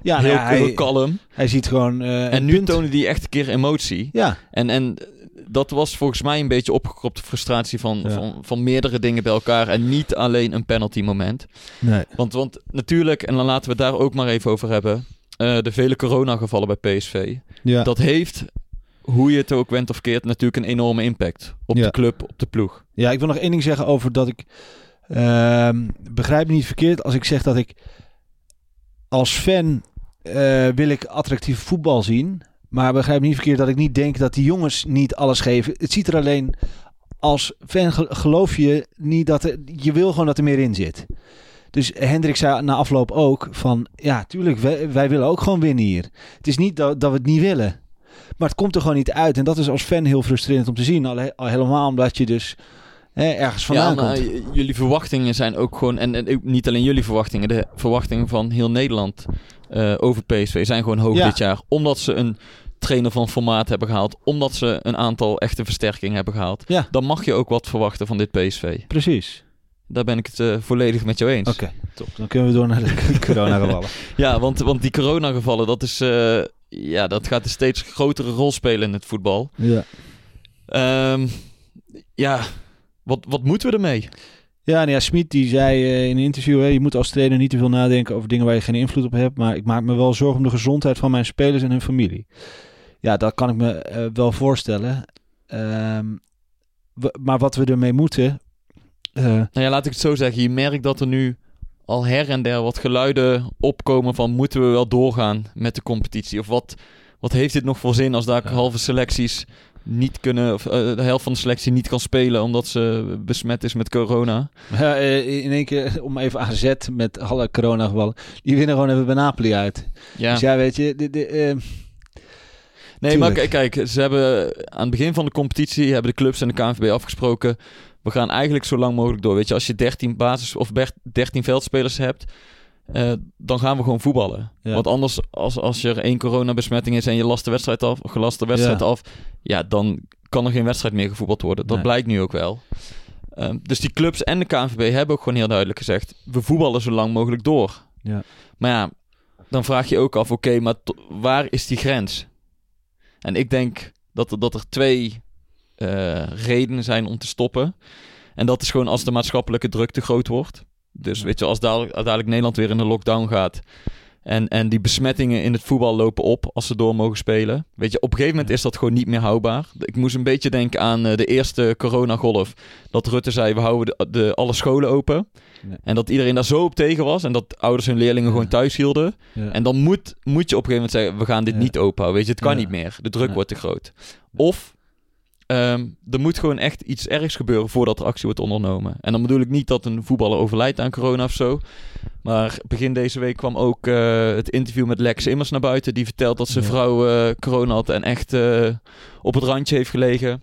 Speaker 2: Ja,
Speaker 1: heel,
Speaker 2: nou ja, hij,
Speaker 1: heel kalm.
Speaker 2: hij ziet gewoon... eh,
Speaker 1: En nu
Speaker 2: punt.
Speaker 1: toonde hij echt een keer emotie.
Speaker 2: Ja,
Speaker 1: En, en dat was volgens mij een beetje opgekropte frustratie van,
Speaker 2: Ja.
Speaker 1: van, van meerdere dingen bij elkaar. En niet alleen een penalty moment.
Speaker 2: nee.
Speaker 1: Want, want natuurlijk, en dan laten we het daar ook maar even over hebben. Eh, de vele coronagevallen bij PSV.
Speaker 2: Ja.
Speaker 1: Dat heeft, hoe je het ook went of keert, natuurlijk een enorme impact. Op
Speaker 2: Ja.
Speaker 1: de club, op de ploeg.
Speaker 2: Ja, ik wil nog één ding zeggen over dat ik... ehm, begrijp me niet verkeerd als ik zeg dat ik als fan eh, wil ik attractief voetbal zien. Maar begrijp me niet verkeerd dat ik niet denk dat die jongens niet alles geven. Het ziet er alleen als fan ge- geloof je niet dat er, je wil gewoon dat er meer in zit. Dus Hendrik zei na afloop ook van ja, tuurlijk, wij, wij willen ook gewoon winnen hier. Het is niet dat, dat we het niet willen. Maar het komt er gewoon niet uit. En dat is als fan heel frustrerend om te zien. Al, al helemaal omdat je dus hè, ergens vandaan
Speaker 1: ja,
Speaker 2: komt.
Speaker 1: j- jullie verwachtingen zijn ook gewoon, en, niet alleen jullie verwachtingen, de verwachtingen van heel Nederland eh, over PSV zijn gewoon hoog
Speaker 2: Ja.
Speaker 1: dit jaar. Omdat ze een trainer van formaat hebben gehaald, omdat ze een aantal echte versterkingen hebben gehaald.
Speaker 2: Ja.
Speaker 1: Dan mag je ook wat verwachten van dit PSV.
Speaker 2: Precies.
Speaker 1: Daar ben ik het eh, volledig met jou eens.
Speaker 2: Oké, top. Dan kunnen we door naar de coronagevallen.
Speaker 1: Ja, want, want die coronagevallen, dat is, eh, ja, dat gaat een steeds grotere rol spelen in het voetbal.
Speaker 2: ja.
Speaker 1: Ehm, ja, wat, wat moeten we ermee?
Speaker 2: Ja, nou ja, Smit die zei eh, in een interview, hè, je moet als trainer niet te veel nadenken over dingen waar je geen invloed op hebt, maar ik maak me wel zorgen om de gezondheid van mijn spelers en hun familie. Ja, dat kan ik me wel voorstellen. Ehm, maar wat we ermee moeten, eh,
Speaker 1: Nou ja, laat ik het zo zeggen. Je merkt dat er nu al her en der wat geluiden opkomen van moeten we wel doorgaan met de competitie? Of wat, wat heeft dit nog voor zin als daar
Speaker 2: Ja.
Speaker 1: halve selecties niet kunnen, of eh, de helft van de selectie niet kan spelen omdat ze besmet is met corona?
Speaker 2: ja, eh, in één keer om even AZ met alle coronagevallen, die winnen gewoon even bij Napoli uit.
Speaker 1: Ja.
Speaker 2: Dus ja, weet je, de, de,
Speaker 1: Nee, maar
Speaker 2: Tuurlijk.
Speaker 1: kijk, ze hebben aan het begin van de competitie hebben de clubs en de KNVB afgesproken. We gaan eigenlijk zo lang mogelijk door. Weet je, als je 13 basis of ber- 13 veldspelers hebt, eh, dan gaan we gewoon voetballen.
Speaker 2: Ja.
Speaker 1: Want anders, als, als er één coronabesmetting is en je last de wedstrijd af, of gelast de wedstrijd
Speaker 2: Ja.
Speaker 1: af, ja, dan kan er geen wedstrijd meer gevoetbald worden. Dat
Speaker 2: Nee.
Speaker 1: blijkt nu ook wel. Ehm, dus die clubs en de KNVB hebben ook gewoon heel duidelijk gezegd: we voetballen zo lang mogelijk door.
Speaker 2: Ja.
Speaker 1: Maar ja, dan vraag je ook af: oké, maar waar is die grens? En ik denk dat er, dat er twee redenen zijn om te stoppen. En dat is gewoon als de maatschappelijke druk te groot wordt. Dus weet je, als dadelijk, dadelijk Nederland weer in de lockdown gaat. En, en die besmettingen in het voetbal lopen op als ze door mogen spelen. Weet je, op een gegeven moment is dat gewoon niet meer houdbaar. Ik moest een beetje denken aan eh, de eerste coronagolf. Dat Rutte zei, we houden de, de, alle scholen open.
Speaker 2: Nee.
Speaker 1: En dat iedereen daar zo op tegen was. En dat ouders hun leerlingen gewoon thuis hielden.
Speaker 2: ja.
Speaker 1: En dan moet, moet je op een gegeven moment zeggen, we gaan dit
Speaker 2: Ja.
Speaker 1: niet open houden. Weet je, het kan niet meer. De druk wordt te groot. Of ehm, er moet gewoon echt iets ergs gebeuren voordat er actie wordt ondernomen. En dan bedoel ik niet dat een voetballer overlijdt aan corona of zo. Maar begin deze week kwam ook eh, het interview met Lex Immers naar buiten. Die vertelt dat zijn
Speaker 2: Ja.
Speaker 1: vrouw eh, corona had en echt eh, op het randje heeft gelegen.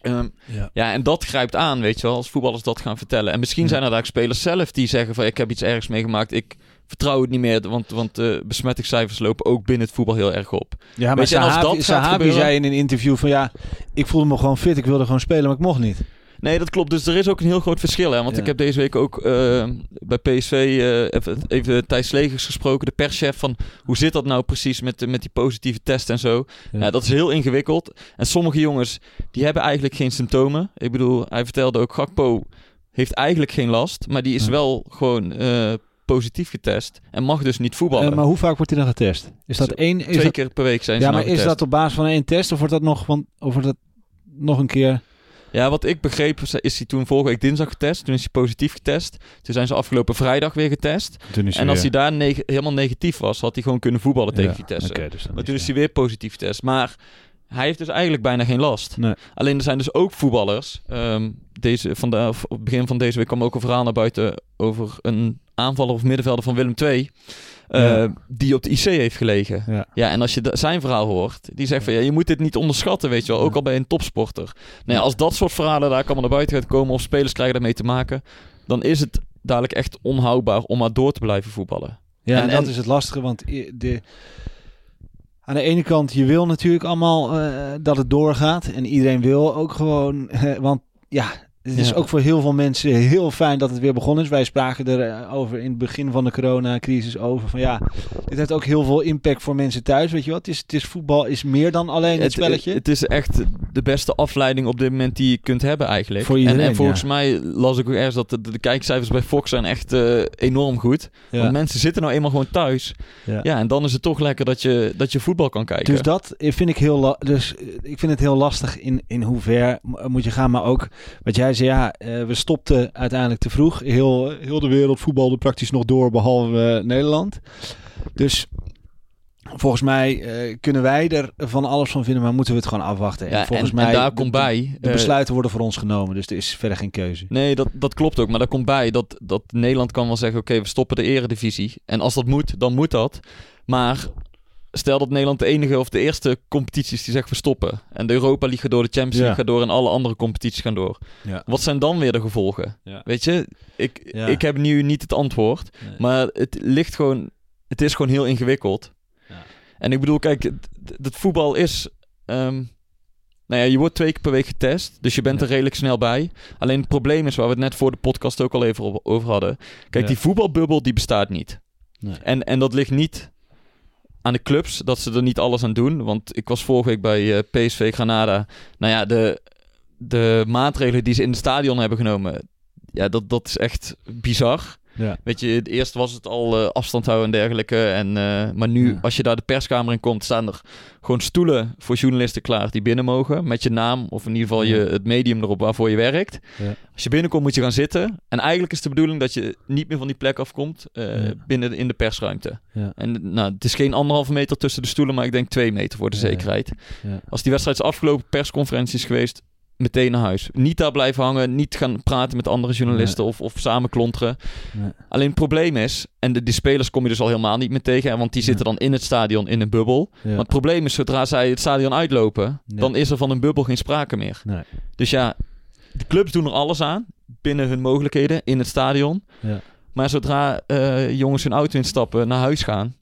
Speaker 1: Ehm,
Speaker 2: Ja.
Speaker 1: ja, en dat grijpt aan, weet je wel, als voetballers dat gaan vertellen. En misschien
Speaker 2: Ja.
Speaker 1: zijn er daar spelers zelf die zeggen van... ik heb iets ergs meegemaakt, ik vertrouw het niet meer... want, want de besmettingscijfers lopen ook binnen het voetbal heel erg op.
Speaker 2: Ja, maar
Speaker 1: Weet je, en als dat gaat
Speaker 2: Sahabi
Speaker 1: gebeuren-
Speaker 2: zei in een interview van ja, ik voelde me gewoon fit, ik wilde gewoon spelen, maar ik mocht niet.
Speaker 1: Nee, dat klopt. Dus er is ook een heel groot verschil. Hè? Want
Speaker 2: Ja.
Speaker 1: ik heb deze week ook eh, bij PSV eh, even, even Thijs Legers gesproken, de perschef, van hoe zit dat nou precies met, met die positieve test en zo.
Speaker 2: Ja.
Speaker 1: Dat is heel ingewikkeld. En sommige jongens, die hebben eigenlijk geen symptomen. Ik bedoel, hij vertelde ook, Gakpo heeft eigenlijk geen last, maar die is
Speaker 2: Ja.
Speaker 1: wel gewoon positief getest en mag dus niet voetballen.
Speaker 2: Eh, maar hoe vaak wordt hij dan getest? Is dat
Speaker 1: Zo,
Speaker 2: één? Is
Speaker 1: Twee
Speaker 2: dat,
Speaker 1: keer per week zijn ze
Speaker 2: ja,
Speaker 1: nou
Speaker 2: maar is
Speaker 1: getest.
Speaker 2: dat op basis van één test of wordt dat nog, van, of wordt dat nog een keer?
Speaker 1: Ja, wat ik begreep is hij toen vorige week dinsdag getest. Toen is hij positief getest. Toen zijn ze afgelopen vrijdag weer getest.
Speaker 2: Toen is
Speaker 1: En als hij daar neg- helemaal negatief was, had hij gewoon kunnen voetballen tegen Vitesse.
Speaker 2: Oké, dus
Speaker 1: Maar
Speaker 2: is
Speaker 1: toen is
Speaker 2: hij-
Speaker 1: hij weer positief getest. Maar hij heeft dus eigenlijk bijna geen last.
Speaker 2: Nee.
Speaker 1: Alleen er zijn dus ook voetballers. ehm, deze, van de, op het begin van deze week kwam ook een verhaal naar buiten over een aanvaller of middenvelder van Willem II. eh,
Speaker 2: Ja.
Speaker 1: Die op de IC heeft gelegen.
Speaker 2: Ja.
Speaker 1: Ja, en als je zijn verhaal hoort, die zegt van ja, je moet dit niet onderschatten, weet je wel. Ook
Speaker 2: Ja.
Speaker 1: al bij een topsporter. Nou als dat soort verhalen daar allemaal naar buiten gaat komen, of spelers krijgen daarmee te maken, dan is het dadelijk echt onhoudbaar om maar door te blijven voetballen.
Speaker 2: Ja, en,
Speaker 1: En-
Speaker 2: dat
Speaker 1: en-
Speaker 2: is het lastige, want de, aan de ene kant, je wil natuurlijk allemaal eh, dat het doorgaat. En iedereen wil ook gewoon, eh, want ja, het is
Speaker 1: Ja.
Speaker 2: ook voor heel veel mensen heel fijn dat het weer begonnen is. Wij spraken er eh, over in het begin van de coronacrisis over van ja, dit heeft ook heel veel impact voor mensen thuis, weet je wat? Het is, het is voetbal is meer dan alleen het, spelletje.
Speaker 1: Het, is echt de beste afleiding op dit moment die je kunt hebben eigenlijk.
Speaker 2: Voor
Speaker 1: en,
Speaker 2: iedereen,
Speaker 1: en volgens
Speaker 2: ja.
Speaker 1: mij las ik ook ergens dat de, de kijkcijfers bij Fox zijn echt eh, enorm goed.
Speaker 2: ja.
Speaker 1: Want mensen zitten nou eenmaal gewoon thuis.
Speaker 2: Ja.
Speaker 1: En dan is het toch lekker dat je, dat je voetbal kan kijken.
Speaker 2: Dus dat vind ik heel, dus eh, ik vind het heel lastig in, in hoe ver mo- moet je gaan. Maar ook wat jij zei, ja, eh, we stopten uiteindelijk te vroeg. Heel, heel de wereld voetbalde praktisch nog door, behalve eh, Nederland. Dus volgens mij eh, kunnen wij er van alles van vinden, maar moeten we het gewoon afwachten.
Speaker 1: ja,
Speaker 2: volgens
Speaker 1: en,
Speaker 2: mij
Speaker 1: en daar
Speaker 2: de-
Speaker 1: komt bij...
Speaker 2: De besluiten worden voor ons genomen, dus er is verder geen keuze.
Speaker 1: Nee, dat, dat klopt ook. Maar daar komt bij dat, dat Nederland kan wel zeggen... oké, we stoppen de eredivisie. En als dat moet, dan moet dat. Maar stel dat Nederland de enige of de eerste competitie is die zegt we stoppen. En de Europa League gaat door, de Champions League
Speaker 2: Ja.
Speaker 1: gaat door... en alle andere competities gaan door.
Speaker 2: Ja.
Speaker 1: Wat zijn dan weer de gevolgen?
Speaker 2: Ja.
Speaker 1: Weet je, ik, ik heb nu niet het antwoord.
Speaker 2: Nee.
Speaker 1: Maar het ligt gewoon... Het is gewoon heel ingewikkeld.
Speaker 2: Ja.
Speaker 1: En ik bedoel, kijk, het, voetbal is... ehm, nou ja, je wordt twee keer per week getest, dus je bent er redelijk snel bij. Alleen het probleem is, waar we het net voor de podcast ook al even over hadden. Kijk, die voetbalbubbel die bestaat niet.
Speaker 2: Nee.
Speaker 1: En, en dat ligt niet aan de clubs, dat ze er niet alles aan doen. Want ik was vorige week bij eh, PSV Granada. Nou ja, de, de maatregelen die ze in het stadion hebben genomen... Ja, dat, dat is echt bizar.
Speaker 2: Ja.
Speaker 1: Weet je, het eerst was het al eh, afstand houden en dergelijke. En, eh, maar nu,
Speaker 2: Ja.
Speaker 1: als je daar de perskamer in komt, staan er gewoon stoelen voor journalisten klaar die binnen mogen. Met je naam of in ieder geval je, het medium erop waarvoor je werkt.
Speaker 2: Ja.
Speaker 1: Als je binnenkomt moet je gaan zitten. En eigenlijk is de bedoeling dat je niet meer van die plek afkomt eh, binnen in de persruimte.
Speaker 2: Ja.
Speaker 1: En nou, het is geen anderhalve meter tussen de stoelen, maar ik denk twee meter voor de zekerheid.
Speaker 2: Ja.
Speaker 1: Als die wedstrijd is afgelopen, persconferentie is geweest, meteen naar huis. Niet daar blijven hangen, niet gaan praten met andere journalisten of, of samen klonteren.
Speaker 2: Nee.
Speaker 1: Alleen het probleem is, en de, die spelers kom je dus al helemaal niet meer tegen, want die zitten dan in het stadion in een bubbel.
Speaker 2: Ja.
Speaker 1: Maar het probleem is, zodra zij het stadion uitlopen, dan is er van een bubbel geen sprake meer.
Speaker 2: Nee.
Speaker 1: Dus ja, de clubs doen er alles aan, binnen hun mogelijkheden, in het stadion.
Speaker 2: Ja.
Speaker 1: Maar zodra eh, jongens hun auto instappen, naar huis gaan,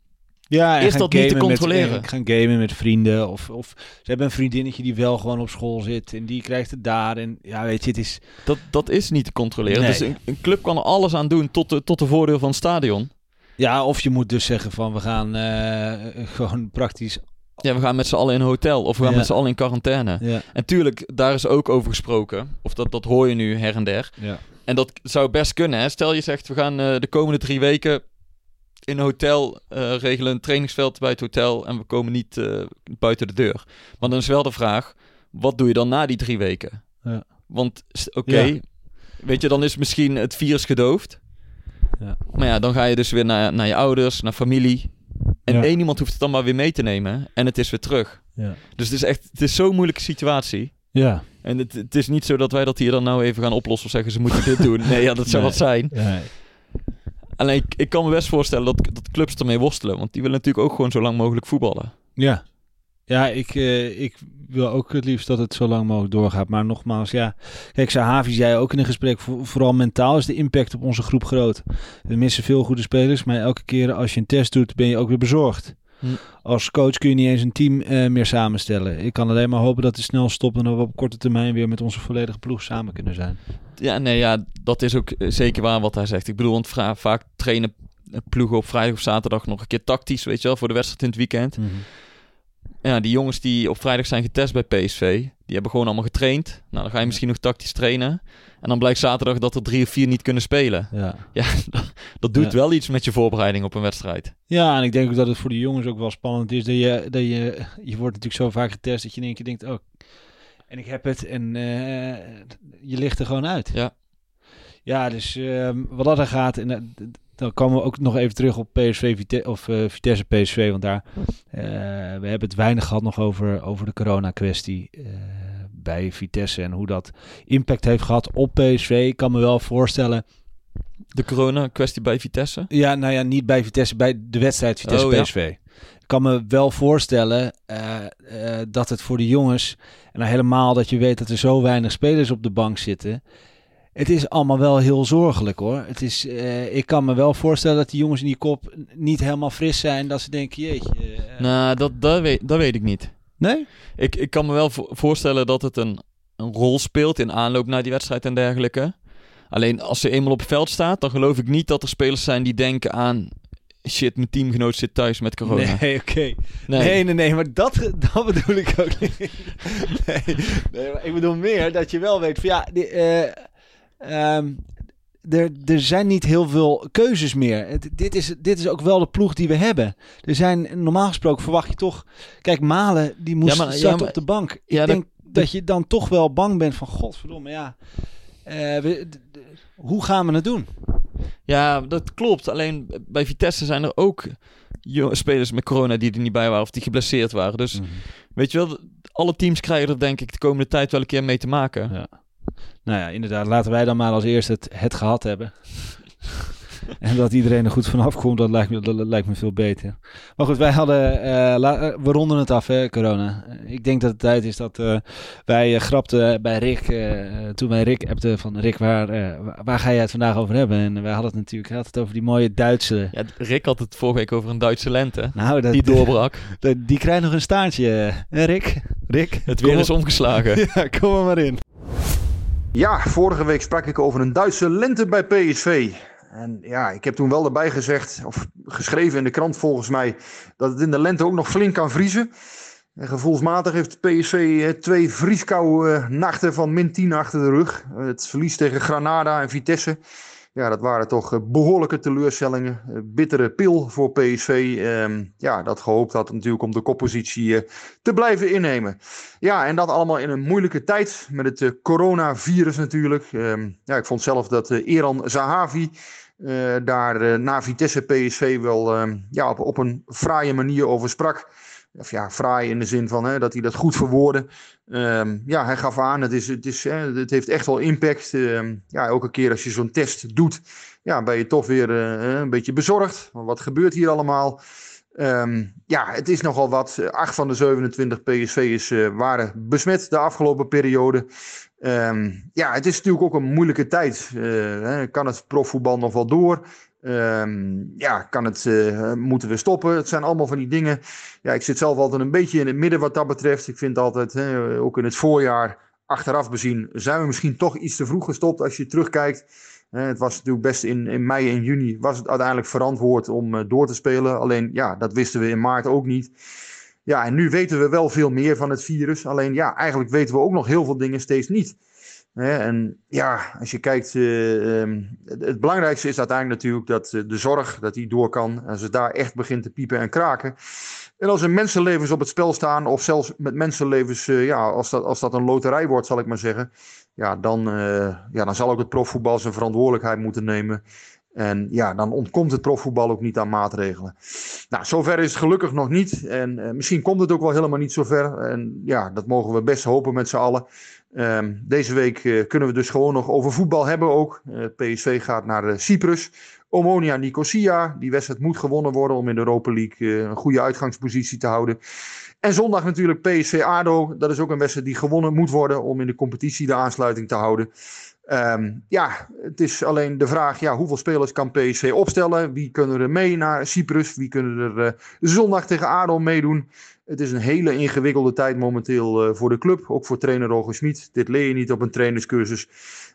Speaker 2: Ja,
Speaker 1: Is dat niet te
Speaker 2: met-
Speaker 1: controleren?
Speaker 2: en gaan gamen met vrienden. Of, of ze hebben een vriendinnetje die wel gewoon op school zit. En die krijgt het daar. En ja, weet je, het is...
Speaker 1: dat, dat is niet te controleren.
Speaker 2: Nee.
Speaker 1: Dus een, een club kan er alles aan doen tot de, tot de voordeel van het stadion.
Speaker 2: Ja, of je moet dus zeggen van we gaan eh, gewoon praktisch...
Speaker 1: Ja, we gaan met z'n allen in een hotel of we gaan
Speaker 2: Ja.
Speaker 1: met z'n allen in quarantaine.
Speaker 2: Ja,
Speaker 1: En tuurlijk, daar is ook over gesproken. Of dat, dat hoor je nu her en der.
Speaker 2: ja.
Speaker 1: En dat zou best kunnen. Hè? Stel je zegt, we gaan eh, de komende drie weken in een hotel eh, regelen, een trainingsveld bij het hotel. En we komen niet eh, buiten de deur. Maar dan is wel de vraag, wat doe je dan na die drie weken?
Speaker 2: Ja.
Speaker 1: Want, oké,
Speaker 2: Ja.
Speaker 1: weet je, dan is misschien het virus gedoofd.
Speaker 2: Ja.
Speaker 1: Maar ja, dan ga je dus weer naar, naar je ouders, naar familie. En
Speaker 2: Ja.
Speaker 1: één iemand hoeft het dan maar weer mee te nemen. En het is weer terug.
Speaker 2: Ja.
Speaker 1: Dus het is echt, het is zo'n moeilijke situatie.
Speaker 2: Ja.
Speaker 1: En het, het is niet zo dat wij dat hier dan nou even gaan oplossen of zeggen ze moeten dit doen. Nee, ja, dat zou
Speaker 2: Nee.
Speaker 1: wat zijn.
Speaker 2: ja.
Speaker 1: Alleen ik, ik kan me best voorstellen dat, dat clubs ermee worstelen. Want die willen natuurlijk ook gewoon zo lang mogelijk voetballen.
Speaker 2: Ja, ja ik, eh, ik wil ook het liefst dat het zo lang mogelijk doorgaat. Maar nogmaals, ja. Kijk, Sahavi zei ook in een gesprek, voor- vooral mentaal is de impact op onze groep groot. We missen veel goede spelers, maar elke keer als je een test doet, ben je ook weer bezorgd.
Speaker 1: Hm.
Speaker 2: Als coach kun je niet eens een team eh, meer samenstellen. Ik kan alleen maar hopen dat het snel stopt en dat we op korte termijn weer met onze volledige ploeg samen kunnen zijn.
Speaker 1: Ja, nee, ja, dat is ook eh, zeker waar wat hij zegt. Ik bedoel, want vaak trainen ploegen op vrijdag of zaterdag nog een keer tactisch, weet je wel, voor de wedstrijd in het weekend. Ja, die jongens die op vrijdag zijn getest bij PSV, die hebben gewoon allemaal getraind. Nou, dan ga je misschien nog tactisch trainen. En dan blijkt zaterdag dat er drie of vier niet kunnen spelen.
Speaker 2: Ja.
Speaker 1: Ja, dat, dat doet
Speaker 2: Ja.
Speaker 1: wel iets met je voorbereiding op een wedstrijd.
Speaker 2: ja, en ik denk ook dat het voor de jongens ook wel spannend is. Dat je, dat je, je wordt natuurlijk zo vaak getest dat je in één keer denkt, oh, en ik heb het. En eh, je ligt er gewoon uit.
Speaker 1: Ja.
Speaker 2: Ja, dus ehm, wat dat er gaat, en dat- dan komen we ook nog even terug op PSV Vite of eh, Vitesse PSV, want daar eh, we hebben het weinig gehad nog over, over de corona kwestie eh, bij Vitesse en hoe dat impact heeft gehad op PSV. Ik kan me wel voorstellen,
Speaker 1: De corona-kwestie bij Vitesse.
Speaker 2: ja, nou ja, niet bij Vitesse, bij de wedstrijd Vitesse
Speaker 1: Oh, ja.
Speaker 2: Ik kan me wel voorstellen eh, eh, dat het voor de jongens, en dan helemaal dat je weet dat er zo weinig spelers op de bank zitten. Het is allemaal wel heel zorgelijk hoor. Het is, eh, ik kan me wel voorstellen dat die jongens in die kop niet helemaal fris zijn. Dat ze denken, jeetje.
Speaker 1: Nou, dat, dat, weet, dat weet ik niet.
Speaker 2: nee?
Speaker 1: Ik, ik kan me wel vo- voorstellen dat het een, een rol speelt in aanloop naar die wedstrijd en dergelijke. Alleen als ze eenmaal op het veld staat, dan geloof ik niet dat er spelers zijn die denken aan... Shit, mijn teamgenoot zit thuis met corona.
Speaker 2: Nee, oké.
Speaker 1: Nee.
Speaker 2: Nee, nee, nee, maar dat, dat bedoel ik ook niet. Nee, nee, maar ik bedoel meer dat je wel weet van ja, die, eh, ehm, er, er zijn niet heel veel keuzes meer. Het- dit, is, dit is ook wel de ploeg die we hebben. Er zijn, normaal gesproken verwacht je toch... Kijk, Malen, die moest
Speaker 1: Ja, maar- ja,
Speaker 2: starten
Speaker 1: maar-
Speaker 2: op de bank. Ik
Speaker 1: Ja,
Speaker 2: denk dat, je dan toch wel bang bent van... Godverdomme, ja. eh, we- hoe gaan we het doen?
Speaker 1: Ja, dat klopt. Alleen bij Vitesse zijn er ook spelers met corona die er niet bij waren of die geblesseerd waren. Dus weet je wel, alle teams krijgen er denk ik de komende tijd wel een keer mee te maken.
Speaker 2: Ja. Nou ja, inderdaad. Laten wij dan maar als eerste het, het gehad hebben. en dat iedereen er goed vanaf komt, dat lijkt me, dat lijkt me veel beter. Maar goed, wij hadden... eh, la- eh, we ronden het af, hè, corona. Ik denk dat het tijd is dat eh, wij grapten bij Rick... eh, toen wij Rick appten van... Rick, waar, eh, waar- ga jij het vandaag over hebben? En wij hadden het natuurlijk had het over die mooie Duitse...
Speaker 1: Ja, Rick had het vorige week over een Duitse lente.
Speaker 2: Nou, dat,
Speaker 1: Die doorbrak.
Speaker 2: dat- die krijgt nog een staartje. hè, Rick? Rick?
Speaker 1: Het weer is omgeslagen.
Speaker 2: Ja, kom er maar in.
Speaker 6: Ja, vorige week sprak ik over een Duitse lente bij PSV. En ja, ik heb toen wel erbij gezegd, of geschreven in de krant volgens mij, dat het in de lente ook nog flink kan vriezen. En gevoelsmatig heeft PSV eh, twee vrieskoude eh, nachten van min 10 achter de rug. Eh, Het verlies tegen Granada en Vitesse. Ja, dat waren toch eh, behoorlijke teleurstellingen. Eh, Bittere pil voor PSV. Ehm, ja, dat gehoopt had natuurlijk om de koppositie eh, te blijven innemen. Ja, en dat allemaal in een moeilijke tijd met het coronavirus natuurlijk. Ehm, ja, ik vond zelf dat eh, Eran Zahavi daar na Vitesse PSV wel ehm, ja, op, op een fraaie manier over sprak. Of ja, fraai in de zin van hè, dat hij dat goed verwoordde. Ehm, ja, hij gaf aan, het, is, het, is, het heeft echt wel impact. Ehm, ja, elke keer als je zo'n test doet, ja, ben je toch weer eh, een beetje bezorgd. Wat gebeurt hier allemaal? Ehm, ja, het is nogal wat. Acht van de 27 PSV'ers eh, waren besmet de afgelopen periode. Ja, het is natuurlijk ook een moeilijke tijd. Eh, kan het profvoetbal nog wel door? Ehm, ja, kan het, eh, moeten we stoppen? Het zijn allemaal van die dingen. Ja, ik zit zelf altijd een beetje in het midden wat dat betreft. Ik vind altijd, hè, ook in het voorjaar, achteraf bezien, zijn we misschien toch iets te vroeg gestopt als je terugkijkt. Het was natuurlijk best in, in mei en juni was het uiteindelijk verantwoord om eh, door te spelen. Alleen ja, dat wisten we in maart ook niet. Ja, en nu weten we wel veel meer van het virus. Alleen ja, eigenlijk weten we ook nog heel veel dingen steeds niet. En ja, als je kijkt, eh, ehm, het, belangrijkste is uiteindelijk natuurlijk dat eh, de zorg, dat die door kan. Als het daar echt begint te piepen en kraken. En als er mensenlevens op het spel staan, of zelfs met mensenlevens, eh, ja, als dat, als dat een loterij wordt, zal ik maar zeggen. Ja dan, ja, dan zal ook het profvoetbal zijn verantwoordelijkheid moeten nemen. En ja, dan ontkomt het profvoetbal ook niet aan maatregelen. Nou, zover is het gelukkig nog niet. En misschien komt het ook wel helemaal niet zover. En ja, dat mogen we best hopen met z'n allen. Ehm, deze week eh, kunnen we dus gewoon nog over voetbal hebben ook. Eh, PSV gaat naar eh, Cyprus. Omonia Nicosia. Die wedstrijd moet gewonnen worden om in de Europa League een goede uitgangspositie te houden. En zondag natuurlijk PSV ADO. Dat is ook een wedstrijd die gewonnen moet worden om in de competitie de aansluiting te houden. Ehm, ja, het is alleen de vraag, ja, hoeveel spelers kan PSV opstellen? Wie kunnen er mee naar Cyprus? Wie kunnen er uh, zondag tegen ADO meedoen? Het is een hele ingewikkelde tijd momenteel uh, voor de club, ook voor trainer Roger Smit. Dit leer je niet op een trainerscursus,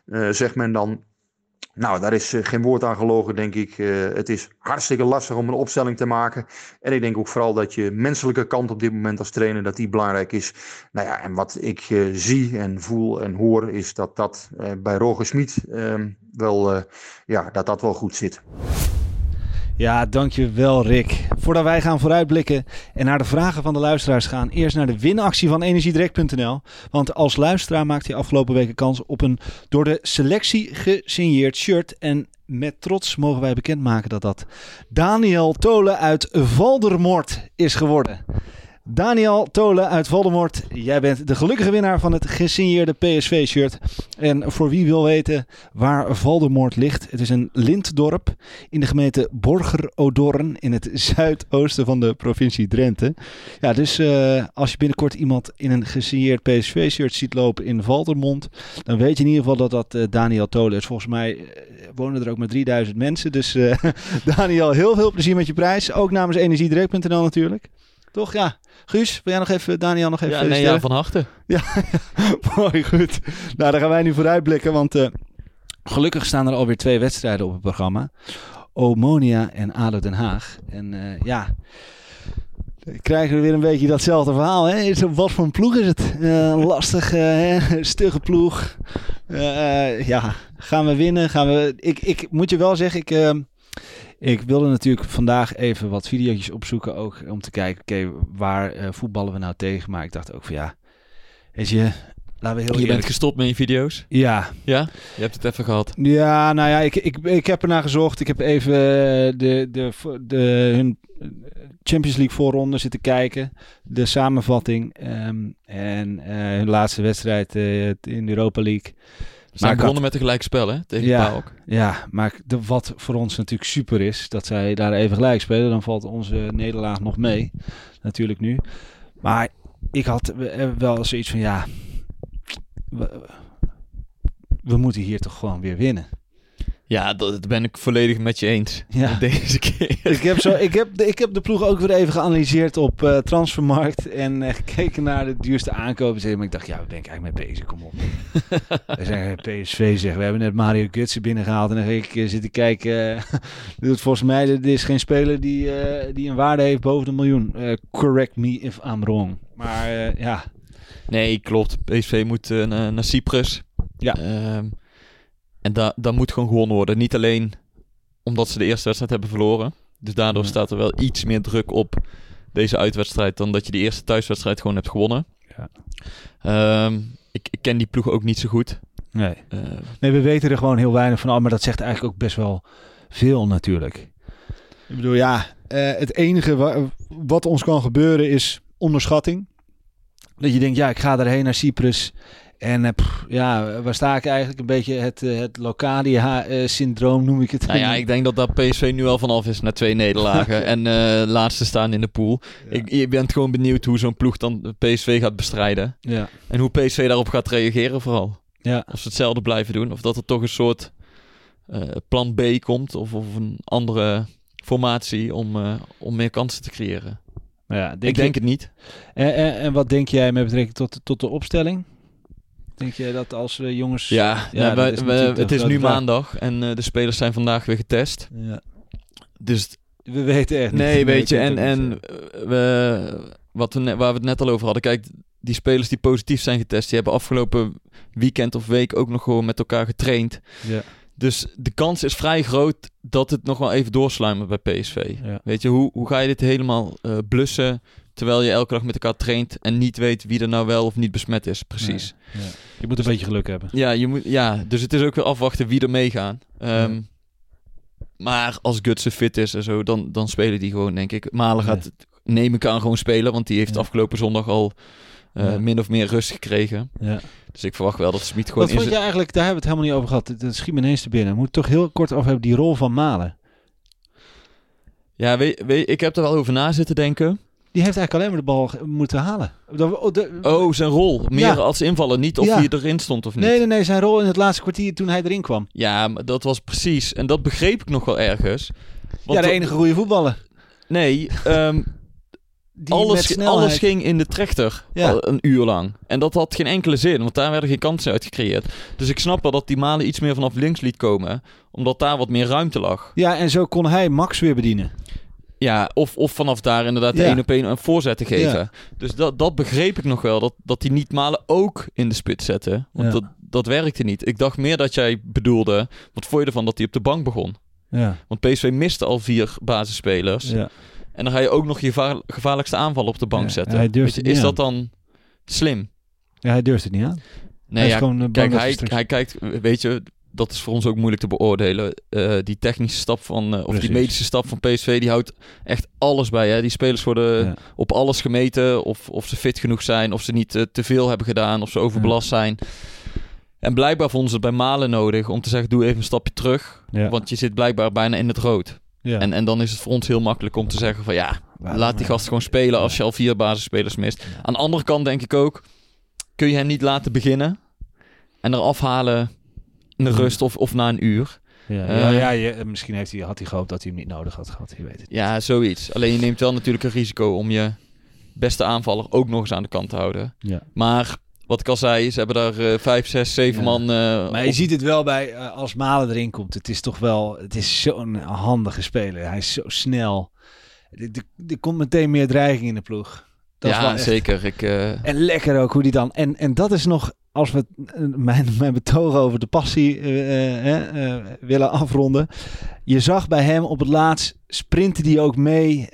Speaker 6: uh, zegt men dan. Nou, daar is uh, geen woord aan gelogen, denk ik. Uh, het is hartstikke lastig om een opstelling te maken. En ik denk ook vooral dat je menselijke kant op dit moment als trainer, dat die belangrijk is. Nou ja, en wat ik uh, zie en voel en hoor, is dat dat bij Roger Smit ehm, wel, ja, dat dat wel goed zit.
Speaker 2: Ja, dankjewel Rick. Voordat wij gaan vooruitblikken en naar de vragen van de luisteraars gaan, eerst naar de winactie van energiedirect.nl. Want als luisteraar maakt hij afgelopen weken kans op een door de selectie gesigneerd shirt. En met trots mogen wij bekendmaken dat dat Daniel Tolen uit Valdermoord is geworden. Daniel Tolen uit Voldemort, jij bent de gelukkige winnaar van het gesigneerde PSV-shirt. En voor wie wil weten waar Voldemort ligt, het is een lintdorp in de gemeente Borger-Odorn in het zuidoosten van de provincie Drenthe. Ja, dus uh, als je binnenkort iemand in een gesigneerd PSV-shirt ziet lopen in Valdermond, dan weet je in ieder geval dat dat uh, Daniel Tolen is. Volgens mij uh, wonen er ook maar 3000 mensen, dus Daniel, heel veel plezier met je prijs. Ook namens energiedirect.nl natuurlijk. Toch? Ja. Guus, wil jij nog even, Daniel, nog even...
Speaker 1: Ja, nee, ja van harte.
Speaker 2: Ja, mooi, goed. Nou, daar gaan wij nu vooruitblikken, want uh, gelukkig staan er alweer twee wedstrijden op het programma. Omonia en ADO Den Haag. En uh, ja, krijgen we weer een beetje datzelfde verhaal. Hè? Is, wat voor een ploeg is het? Uh, lastig, stugge ploeg. ja, gaan we winnen? Gaan we... Ik, ik moet je wel zeggen, ik... Ik wilde natuurlijk vandaag even wat video's opzoeken ook om te kijken, oké, okay, waar uh, voetballen we nou tegen? Maar ik dacht ook van ja, weet je, laten we heel
Speaker 1: Je
Speaker 2: eerlijk...
Speaker 1: bent gestopt met je video's?
Speaker 2: Ja.
Speaker 1: Ja? Je hebt het even gehad?
Speaker 2: Ja, nou ja, ik, ik, ik heb ernaar gezocht. Ik heb even de, de, de, de hun Champions League voorronde zitten kijken. De samenvatting. Um, en uh, hun laatste wedstrijd uh, in de Europa League.
Speaker 1: Maar ik wonnen met een gelijk spel, hè? Tegen
Speaker 2: ja,
Speaker 1: PAOK.
Speaker 2: Ja, maar de, wat voor ons natuurlijk super is, dat zij daar even gelijk spelen. Dan valt onze nederlaag nog mee, natuurlijk nu. Maar ik had wel zoiets van, ja, we, we moeten hier toch gewoon weer winnen.
Speaker 1: Ja, dat ben ik volledig met je eens.
Speaker 2: Ja.
Speaker 1: Deze keer.
Speaker 2: Ik heb, zo, ik, heb, ik heb de ploeg ook weer even geanalyseerd op uh, Transfermarkt. En uh, gekeken naar de duurste aankopen. Maar ik dacht, ja, we ik eigenlijk mee bezig? Kom op. we zijn PSV zeg. We hebben net Mario Gutsen binnengehaald. En dan ik uh, zitten kijken. volgens mij, er is geen speler die, die een waarde heeft boven een miljoen. correct me if I'm wrong. Maar ja.
Speaker 1: Nee, klopt. PSV moet naar, naar Cyprus.
Speaker 2: Ja.
Speaker 1: Ehm, en da dat moet gewoon gewonnen worden. Niet alleen omdat ze de eerste wedstrijd hebben verloren. Dus daardoor ja. staat er wel iets meer druk op deze uitwedstrijd dan dat je die eerste thuiswedstrijd gewoon hebt gewonnen.
Speaker 2: Ja.
Speaker 1: Um, ik, ik, ken die ploeg ook niet zo goed.
Speaker 2: Nee. Uh, nee, we weten er gewoon heel weinig van. Maar dat zegt eigenlijk ook best wel veel natuurlijk. Ik bedoel, ja, uh, het enige wa wat ons kan gebeuren is onderschatting. Dat je denkt, ja, ik ga daarheen naar Cyprus. En pff, ja, waar sta ik eigenlijk? Een beetje het, uh, het Locadia-syndroom noem ik het.
Speaker 1: Nou ja, ik denk dat dat PSV nu al vanaf is na twee nederlagen. en uh, laatste staan in de pool. Ja. Ik, je bent gewoon benieuwd hoe zo'n ploeg dan PSV gaat bestrijden.
Speaker 2: Ja.
Speaker 1: En hoe PSV daarop gaat reageren vooral.
Speaker 2: Ja.
Speaker 1: Of ze hetzelfde blijven doen. Of dat er toch een soort plan B komt. Of, of een andere formatie om, om meer kansen te creëren.
Speaker 2: Ja, denk
Speaker 1: ik denk
Speaker 2: je...
Speaker 1: het niet.
Speaker 2: En, en, en wat denk jij met betrekking tot, tot de opstelling? Denk je dat als we jongens...
Speaker 1: Ja, ja, is we, het is nu maandag en uh, de spelers zijn vandaag weer getest.
Speaker 2: Ja.
Speaker 1: Dus...
Speaker 2: We weten echt
Speaker 1: Nee, niet. weet je, en, en we, wat we net, waar we het net al over hadden. Kijk, die spelers die positief zijn getest, die hebben afgelopen weekend of week ook nog gewoon met elkaar getraind.
Speaker 2: Ja.
Speaker 1: Dus de kans is vrij groot dat het nog wel even doorsluimert bij PSV.
Speaker 2: Ja.
Speaker 1: Weet je, hoe, hoe ga je dit helemaal uh, blussen terwijl je elke dag met elkaar traint en niet weet wie er nou wel of niet besmet is? Precies.
Speaker 2: Nee, ja. Je moet een beetje geluk hebben.
Speaker 1: Ja, je moet, ja, dus het is ook weer afwachten wie er meegaan. Um. Maar als Gutsen fit is en zo, dan, dan spelen die gewoon, denk ik. Malen gaat, ja. neem ik aan, gewoon spelen, want die heeft afgelopen zondag al uh,
Speaker 2: Ja.
Speaker 1: min of meer rust gekregen.
Speaker 2: Ja.
Speaker 1: Dus ik verwacht wel dat Smit gewoon
Speaker 2: Wat vond je eigenlijk, daar hebben we het helemaal niet over gehad. Dat schiet me ineens te binnen. We moeten toch heel kort over hebben die rol van Malen.
Speaker 1: Ja, weet, weet, ik heb er wel over na zitten denken.
Speaker 2: Die heeft eigenlijk alleen maar de bal moeten halen. De- oh, de-
Speaker 1: Oh, zijn rol. Meer
Speaker 2: Ja.
Speaker 1: als invallen. Niet of
Speaker 2: Ja.
Speaker 1: hij erin stond of niet.
Speaker 2: nee, nee, nee, zijn rol in het laatste kwartier toen hij erin kwam.
Speaker 1: Ja, maar dat was precies. En dat begreep ik nog wel ergens. Want
Speaker 2: ja, de enige goede voetballer.
Speaker 1: Nee, ehm,
Speaker 2: Die
Speaker 1: alles, alles ging in de trechter
Speaker 2: Ja.
Speaker 1: een uur lang. En dat had geen enkele zin, want daar werden geen kansen uit gecreëerd. Dus ik snap wel dat die Malen iets meer vanaf links liet komen, omdat daar wat meer ruimte lag.
Speaker 2: Ja, en zo kon hij Max weer bedienen.
Speaker 1: Ja, of, of vanaf daar inderdaad
Speaker 2: Ja.
Speaker 1: één op één een voorzet te geven.
Speaker 2: Ja.
Speaker 1: Dus dat, dat begreep ik nog wel, dat, dat die niet Malen ook in de spits zette. Want
Speaker 2: Ja.
Speaker 1: dat, dat werkte niet. Ik dacht meer dat jij bedoelde, wat vond je ervan dat hij op de bank begon?
Speaker 2: Ja.
Speaker 1: Want PSV miste al vier basisspelers.
Speaker 2: ja.
Speaker 1: En dan ga je ook nog je gevaar- gevaarlijkste aanval op de bank zetten.
Speaker 2: hij durft
Speaker 1: je, is
Speaker 2: aan.
Speaker 1: dat dan slim?
Speaker 2: Ja, hij durft het niet aan.
Speaker 1: Nee,
Speaker 2: hij is
Speaker 1: ja,
Speaker 2: gewoon eh,
Speaker 1: kijk, hij, hij kijkt, weet je, dat is voor ons ook moeilijk te beoordelen. Eh, die technische stap van, eh, of
Speaker 2: Precies.
Speaker 1: die medische stap van PSV, die houdt echt alles bij. Hè? Die spelers worden
Speaker 2: Ja.
Speaker 1: op alles gemeten. Of, of ze fit genoeg zijn, of ze niet eh, te veel hebben gedaan, of ze overbelast zijn. En blijkbaar vonden ze het bij Malen nodig om te zeggen, doe even een stapje terug.
Speaker 2: Ja.
Speaker 1: Want je zit blijkbaar bijna in het rood.
Speaker 2: Ja.
Speaker 1: En, en dan is het voor ons heel makkelijk om te zeggen van ja, laat die gast gewoon spelen als je al vier basisspelers mist. Aan de andere kant denk ik ook, kun je hem niet laten beginnen en eraf halen in de
Speaker 2: Hmm.
Speaker 1: rust of, of na een uur.
Speaker 2: Ja,
Speaker 1: Eh,
Speaker 2: ja, ja, je- misschien heeft hij, had hij gehoopt dat hij hem niet nodig had gehad. Je weet het.
Speaker 1: Ja, zoiets. Alleen je neemt wel natuurlijk een risico om je beste aanvaller ook nog eens aan de kant te houden.
Speaker 2: Ja.
Speaker 1: Maar wat ik al zei, ze hebben daar eh, vijf, zes, zeven
Speaker 2: Ja.
Speaker 1: man. eh,
Speaker 2: Maar je
Speaker 1: op-
Speaker 2: ziet het wel bij eh, als Malen erin komt. Het is toch wel, het is zo'n handige speler. Hij is zo snel. Er, komt meteen meer dreiging in de ploeg. Dat is wel
Speaker 1: ja,
Speaker 2: echt-
Speaker 1: zeker. Ik, eh,
Speaker 2: En lekker ook hoe die dan. En, en dat is nog, als we mijn, mijn betoog over de passie eh, eh, eh, willen afronden. Je zag bij hem op het laatst sprintte die ook mee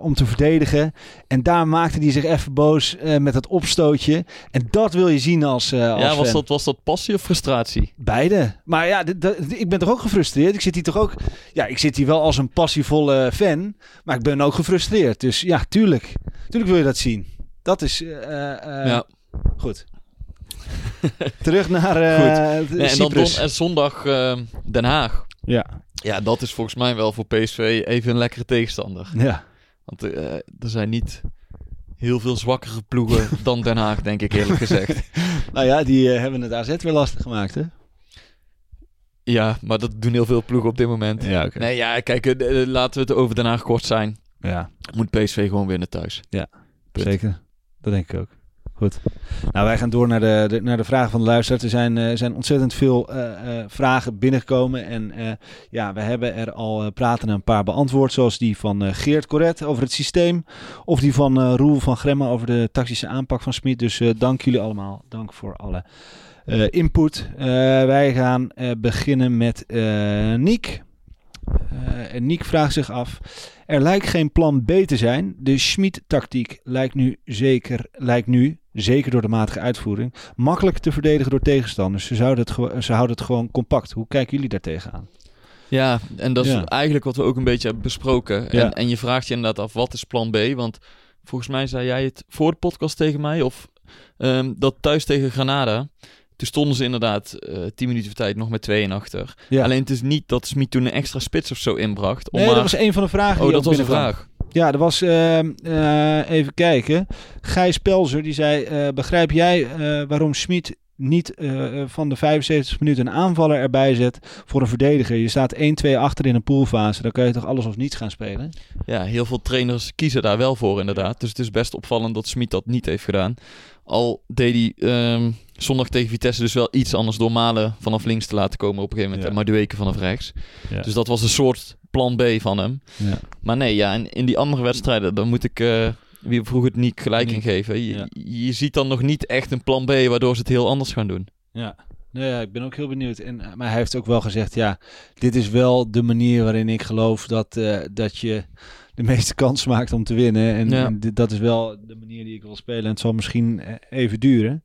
Speaker 2: om te verdedigen. En daar maakte hij zich even boos met het opstootje. En dat wil je zien als, eh als
Speaker 1: ja, was
Speaker 2: fan.
Speaker 1: dat, was dat passie of frustratie?
Speaker 2: Beide. Maar ja, dat- ik ben toch ook gefrustreerd. Ik zit hier toch ook. Ja, ik zit hier wel als een passievolle fan. Maar ik ben ook gefrustreerd. Dus ja, tuurlijk. Tuurlijk wil je dat zien. Dat is.
Speaker 1: ja.
Speaker 2: Goed. Terug naar
Speaker 1: Nee, en dan
Speaker 2: Cyprus.
Speaker 1: don- en zondag eh, Den Haag.
Speaker 2: Ja.
Speaker 1: Ja, dat is volgens mij wel voor PSV even een lekkere tegenstander.
Speaker 2: Ja.
Speaker 1: Want eh, er zijn niet heel veel zwakkere ploegen dan Den Haag, denk ik eerlijk gezegd.
Speaker 2: Nou ja, die eh, hebben het AZ weer lastig gemaakt, hè?
Speaker 1: Ja, maar dat doen heel veel ploegen op dit moment.
Speaker 2: Ja.
Speaker 1: Nee, ja, kijk, laten we het over Den Haag kort zijn.
Speaker 2: Ja,
Speaker 1: Moet PSV gewoon winnen thuis. Punt.
Speaker 2: zeker. Dat denk ik ook. Goed. Nou, wij gaan door naar de, naar de vragen van de luisteraars. Er zijn, eh, zijn ontzettend veel eh, eh, vragen binnengekomen. En ja, we hebben er al praten een paar beantwoord. Zoals die van Geert Corret over het systeem. Of die van Roel van Gremmen over de tactische aanpak van Smit. Dus dank jullie allemaal. Dank voor alle input. Wij gaan beginnen met Niek. En Niek vraagt zich af. Er lijkt geen plan B te zijn. De Schmid-tactiek lijkt nu zeker, lijkt nu, zeker door de matige uitvoering, makkelijk te verdedigen door tegenstanders. Ze, zouden het, ze houden het gewoon compact. Hoe kijken jullie daar tegenaan?
Speaker 1: Ja, en dat is
Speaker 2: Ja.
Speaker 1: eigenlijk wat we ook een beetje hebben besproken.
Speaker 2: Ja.
Speaker 1: En, en je vraagt je inderdaad af, wat is plan B? Want volgens mij zei jij het voor de podcast tegen mij, of ehm, dat thuis tegen Granada. Toen stonden ze inderdaad eh 10 minuten voor tijd nog met 2 en achter.
Speaker 2: Ja.
Speaker 1: Alleen het is niet dat Smit toen een extra spits of zo inbracht. om
Speaker 2: Nee,
Speaker 1: maar-
Speaker 2: dat was een van de vragen.
Speaker 1: Oh,
Speaker 2: die
Speaker 1: dat was een vraag.
Speaker 2: Ja, dat was, ehm, eh, even kijken. Gijs Pelzer, die zei, eh, begrijp jij waarom Schmid niet van de 75 minuten een aanvaller erbij zet voor een verdediger? Je staat 1-2 achter in een poolfase. Dan kan je toch alles of niets gaan spelen?
Speaker 1: Ja, heel veel trainers kiezen daar wel voor inderdaad. Dus het is best opvallend dat Smit dat niet heeft gedaan. Al deed hij ehm, zondag tegen Vitesse dus wel iets anders door Malen vanaf links te laten komen op een gegeven moment.
Speaker 2: Ja.
Speaker 1: En Madueke vanaf rechts.
Speaker 2: Ja.
Speaker 1: Dus dat was een soort plan B van hem.
Speaker 2: Ja.
Speaker 1: Maar nee, ja, in, in die andere wedstrijden, dan moet ik, eh, wie vroeg het niet gelijk in geven. Je, ziet dan nog niet echt een plan B waardoor ze het heel anders gaan doen.
Speaker 2: Ja. Nee, ja, ik ben ook heel benieuwd. En, eh, maar hij heeft ook wel gezegd, ja, dit is wel de manier waarin ik geloof dat, eh, dat je de meeste kans maakt om te winnen. En,
Speaker 1: Ja.
Speaker 2: en dit- dat is wel de manier die ik wil spelen. En het zal misschien eh, even duren.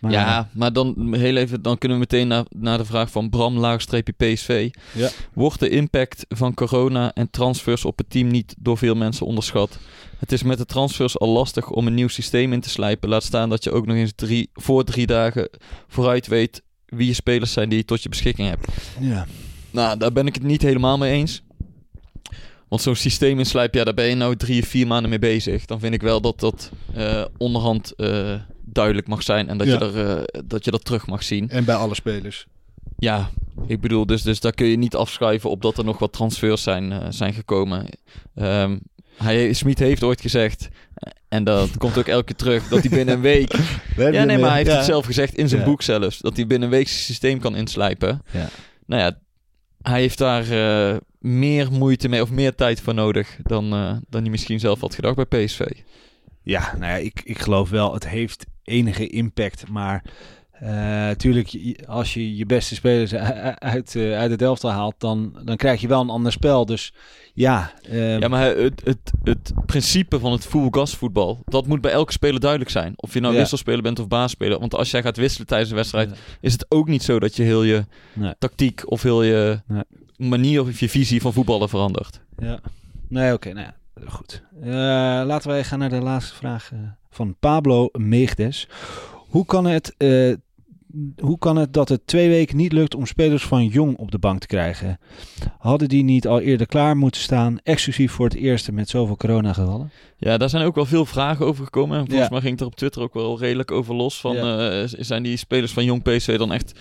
Speaker 2: Maar,
Speaker 1: ja, maar dan heel even, dan kunnen we meteen naar, naar de vraag van Bram laagstreepje PSV.
Speaker 2: Ja.
Speaker 1: Wordt de impact van corona en transfers op het team niet door veel mensen onderschat? Het is met de transfers al lastig om een nieuw systeem in te slijpen. Laat staan dat je ook nog eens drie, voor drie dagen vooruit weet wie je spelers zijn die je tot je beschikking hebt.
Speaker 2: ja.
Speaker 1: Nou, daar ben ik het niet helemaal mee eens. Want zo'n systeem inslijpen, ja, daar ben je nou drie of vier maanden mee bezig. Dan vind ik wel dat dat eh, onderhand eh, duidelijk mag zijn en dat,
Speaker 2: Ja.
Speaker 1: je er, eh, dat je dat terug mag zien.
Speaker 2: En bij alle spelers.
Speaker 1: Ja, ik bedoel, dus, dus daar kun je niet afschrijven op dat er nog wat transfers zijn, zijn gekomen. Ehm hij, Smit heeft ooit gezegd, en dat komt ook elke keer terug, dat hij binnen een week... Ja, nee, maar hij heeft het zelf gezegd in zijn
Speaker 2: Ja.
Speaker 1: boek zelfs, dat hij binnen een week zijn systeem kan inslijpen.
Speaker 2: Ja.
Speaker 1: Nou ja, hij heeft daar meer moeite mee of meer tijd voor nodig dan, eh, dan hij misschien zelf had gedacht bij PSV.
Speaker 2: Ja, nou ja, ik, ik geloof wel, het heeft enige impact. Maar natuurlijk, als je je beste spelers uit, eh, uit het elftal haalt, dan, dan krijg je wel een ander spel. Dus ja, ehm,
Speaker 1: Ja, maar het, het, het principe van het full gas voetbal, dat moet bij elke speler duidelijk zijn. Of je nou
Speaker 2: Ja.
Speaker 1: wisselspeler bent of baasspeler. Want als jij gaat wisselen tijdens een wedstrijd,
Speaker 2: Ja.
Speaker 1: is het ook niet zo dat je heel je
Speaker 2: Nee.
Speaker 1: tactiek of heel je
Speaker 2: Nee.
Speaker 1: Manier of je visie van voetballen verandert.
Speaker 2: Ja. Nee, oké. nou ja, goed. Eh, laten wij gaan naar de laatste vraag eh, van Pablo Meegdes. Hoe kan het... eh, hoe kan het dat het twee weken niet lukt om spelers van Jong op de bank te krijgen? Hadden die niet al eerder klaar moeten staan, exclusief voor het eerste met zoveel coronagevallen?
Speaker 1: Ja, daar zijn ook wel veel vragen over gekomen. En volgens
Speaker 2: Ja.
Speaker 1: mij ging het er op Twitter ook wel redelijk over los. Van,
Speaker 2: Ja.
Speaker 1: zijn die spelers van Jong PC dan echt,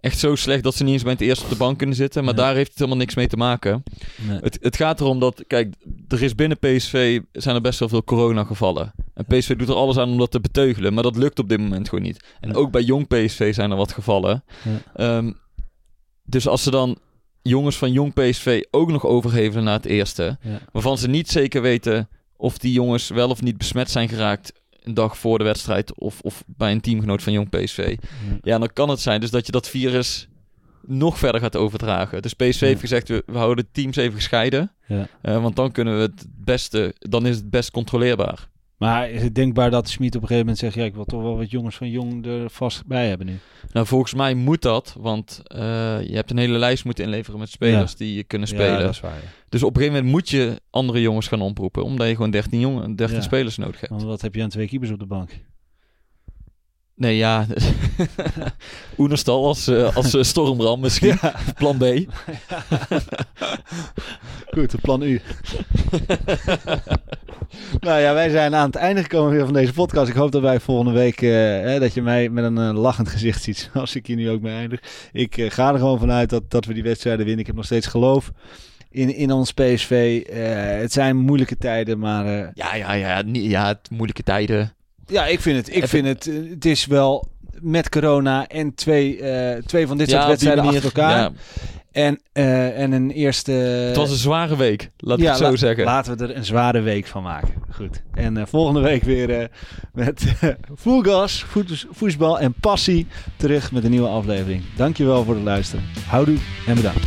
Speaker 1: echt zo slecht dat ze niet eens bij het eerste op de bank kunnen zitten? Maar
Speaker 2: Ja.
Speaker 1: daar heeft het helemaal niks mee te maken.
Speaker 2: Nee.
Speaker 1: Het, het gaat erom dat, kijk, er is binnen PSV zijn er best wel veel coronagevallen. En PSV doet er alles aan om dat te beteugelen, maar dat lukt op dit moment gewoon niet. En
Speaker 2: Ja.
Speaker 1: ook bij jong PSV zijn er wat gevallen.
Speaker 2: Ja.
Speaker 1: Ehm, dus als ze dan jongens van jong PSV ook nog overhevelen naar het eerste, waarvan ze niet zeker weten of die jongens wel of niet besmet zijn geraakt een dag voor de wedstrijd of, of bij een teamgenoot van jong PSV. Ja, dan kan het zijn dus dat je dat virus nog verder gaat overdragen. Dus PSV
Speaker 2: Ja.
Speaker 1: heeft gezegd, we, we houden de teams even gescheiden.
Speaker 2: Ja.
Speaker 1: Eh, want dan kunnen we het beste, dan is het best controleerbaar.
Speaker 2: Maar is het denkbaar dat Smit op een gegeven moment zegt... ja, ik wil toch wel wat jongens van Jong er vast bij hebben nu?
Speaker 1: Nou, volgens mij moet dat, want eh, je hebt een hele lijst moeten inleveren met spelers die je kunnen spelen.
Speaker 2: Ja, dat is waar. ja.
Speaker 1: Dus op een gegeven moment moet je andere jongens gaan oproepen, omdat je gewoon 13, jongen, 13
Speaker 2: Ja.
Speaker 1: spelers nodig hebt.
Speaker 2: Want wat heb je aan twee keepers op de bank?
Speaker 1: Nee, ja. Oenerstal als, eh, als eh, stormram misschien. Plan B.
Speaker 2: Goed, plan U. nou ja, wij zijn aan het einde gekomen weer van deze podcast. Ik hoop dat wij volgende week, eh, dat je mij met een lachend gezicht ziet, als ik hier nu ook mee eindig. Ik ga er gewoon vanuit dat, dat we die wedstrijden winnen. Ik heb nog steeds geloof in, in ons PSV. Het zijn moeilijke tijden, maar
Speaker 1: Ja, ja, ja. ja, het moeilijke tijden.
Speaker 2: Ja, ik vind het, ik
Speaker 1: Even-
Speaker 2: vind het, eh, het is wel met corona en twee, eh, twee van dit
Speaker 1: ja,
Speaker 2: soort wedstrijden
Speaker 1: manier,
Speaker 2: achter elkaar.
Speaker 1: ja.
Speaker 2: En, eh, en een eerste...
Speaker 1: Het was een zware week, laat ik
Speaker 2: Ja,
Speaker 1: het zo
Speaker 2: la-
Speaker 1: zeggen.
Speaker 2: Laten we er een zware week van maken. Goed. En volgende week weer met full gas, voet- voetbal en passie terug met een nieuwe aflevering. Dankjewel voor het luisteren. Houdoe en bedankt.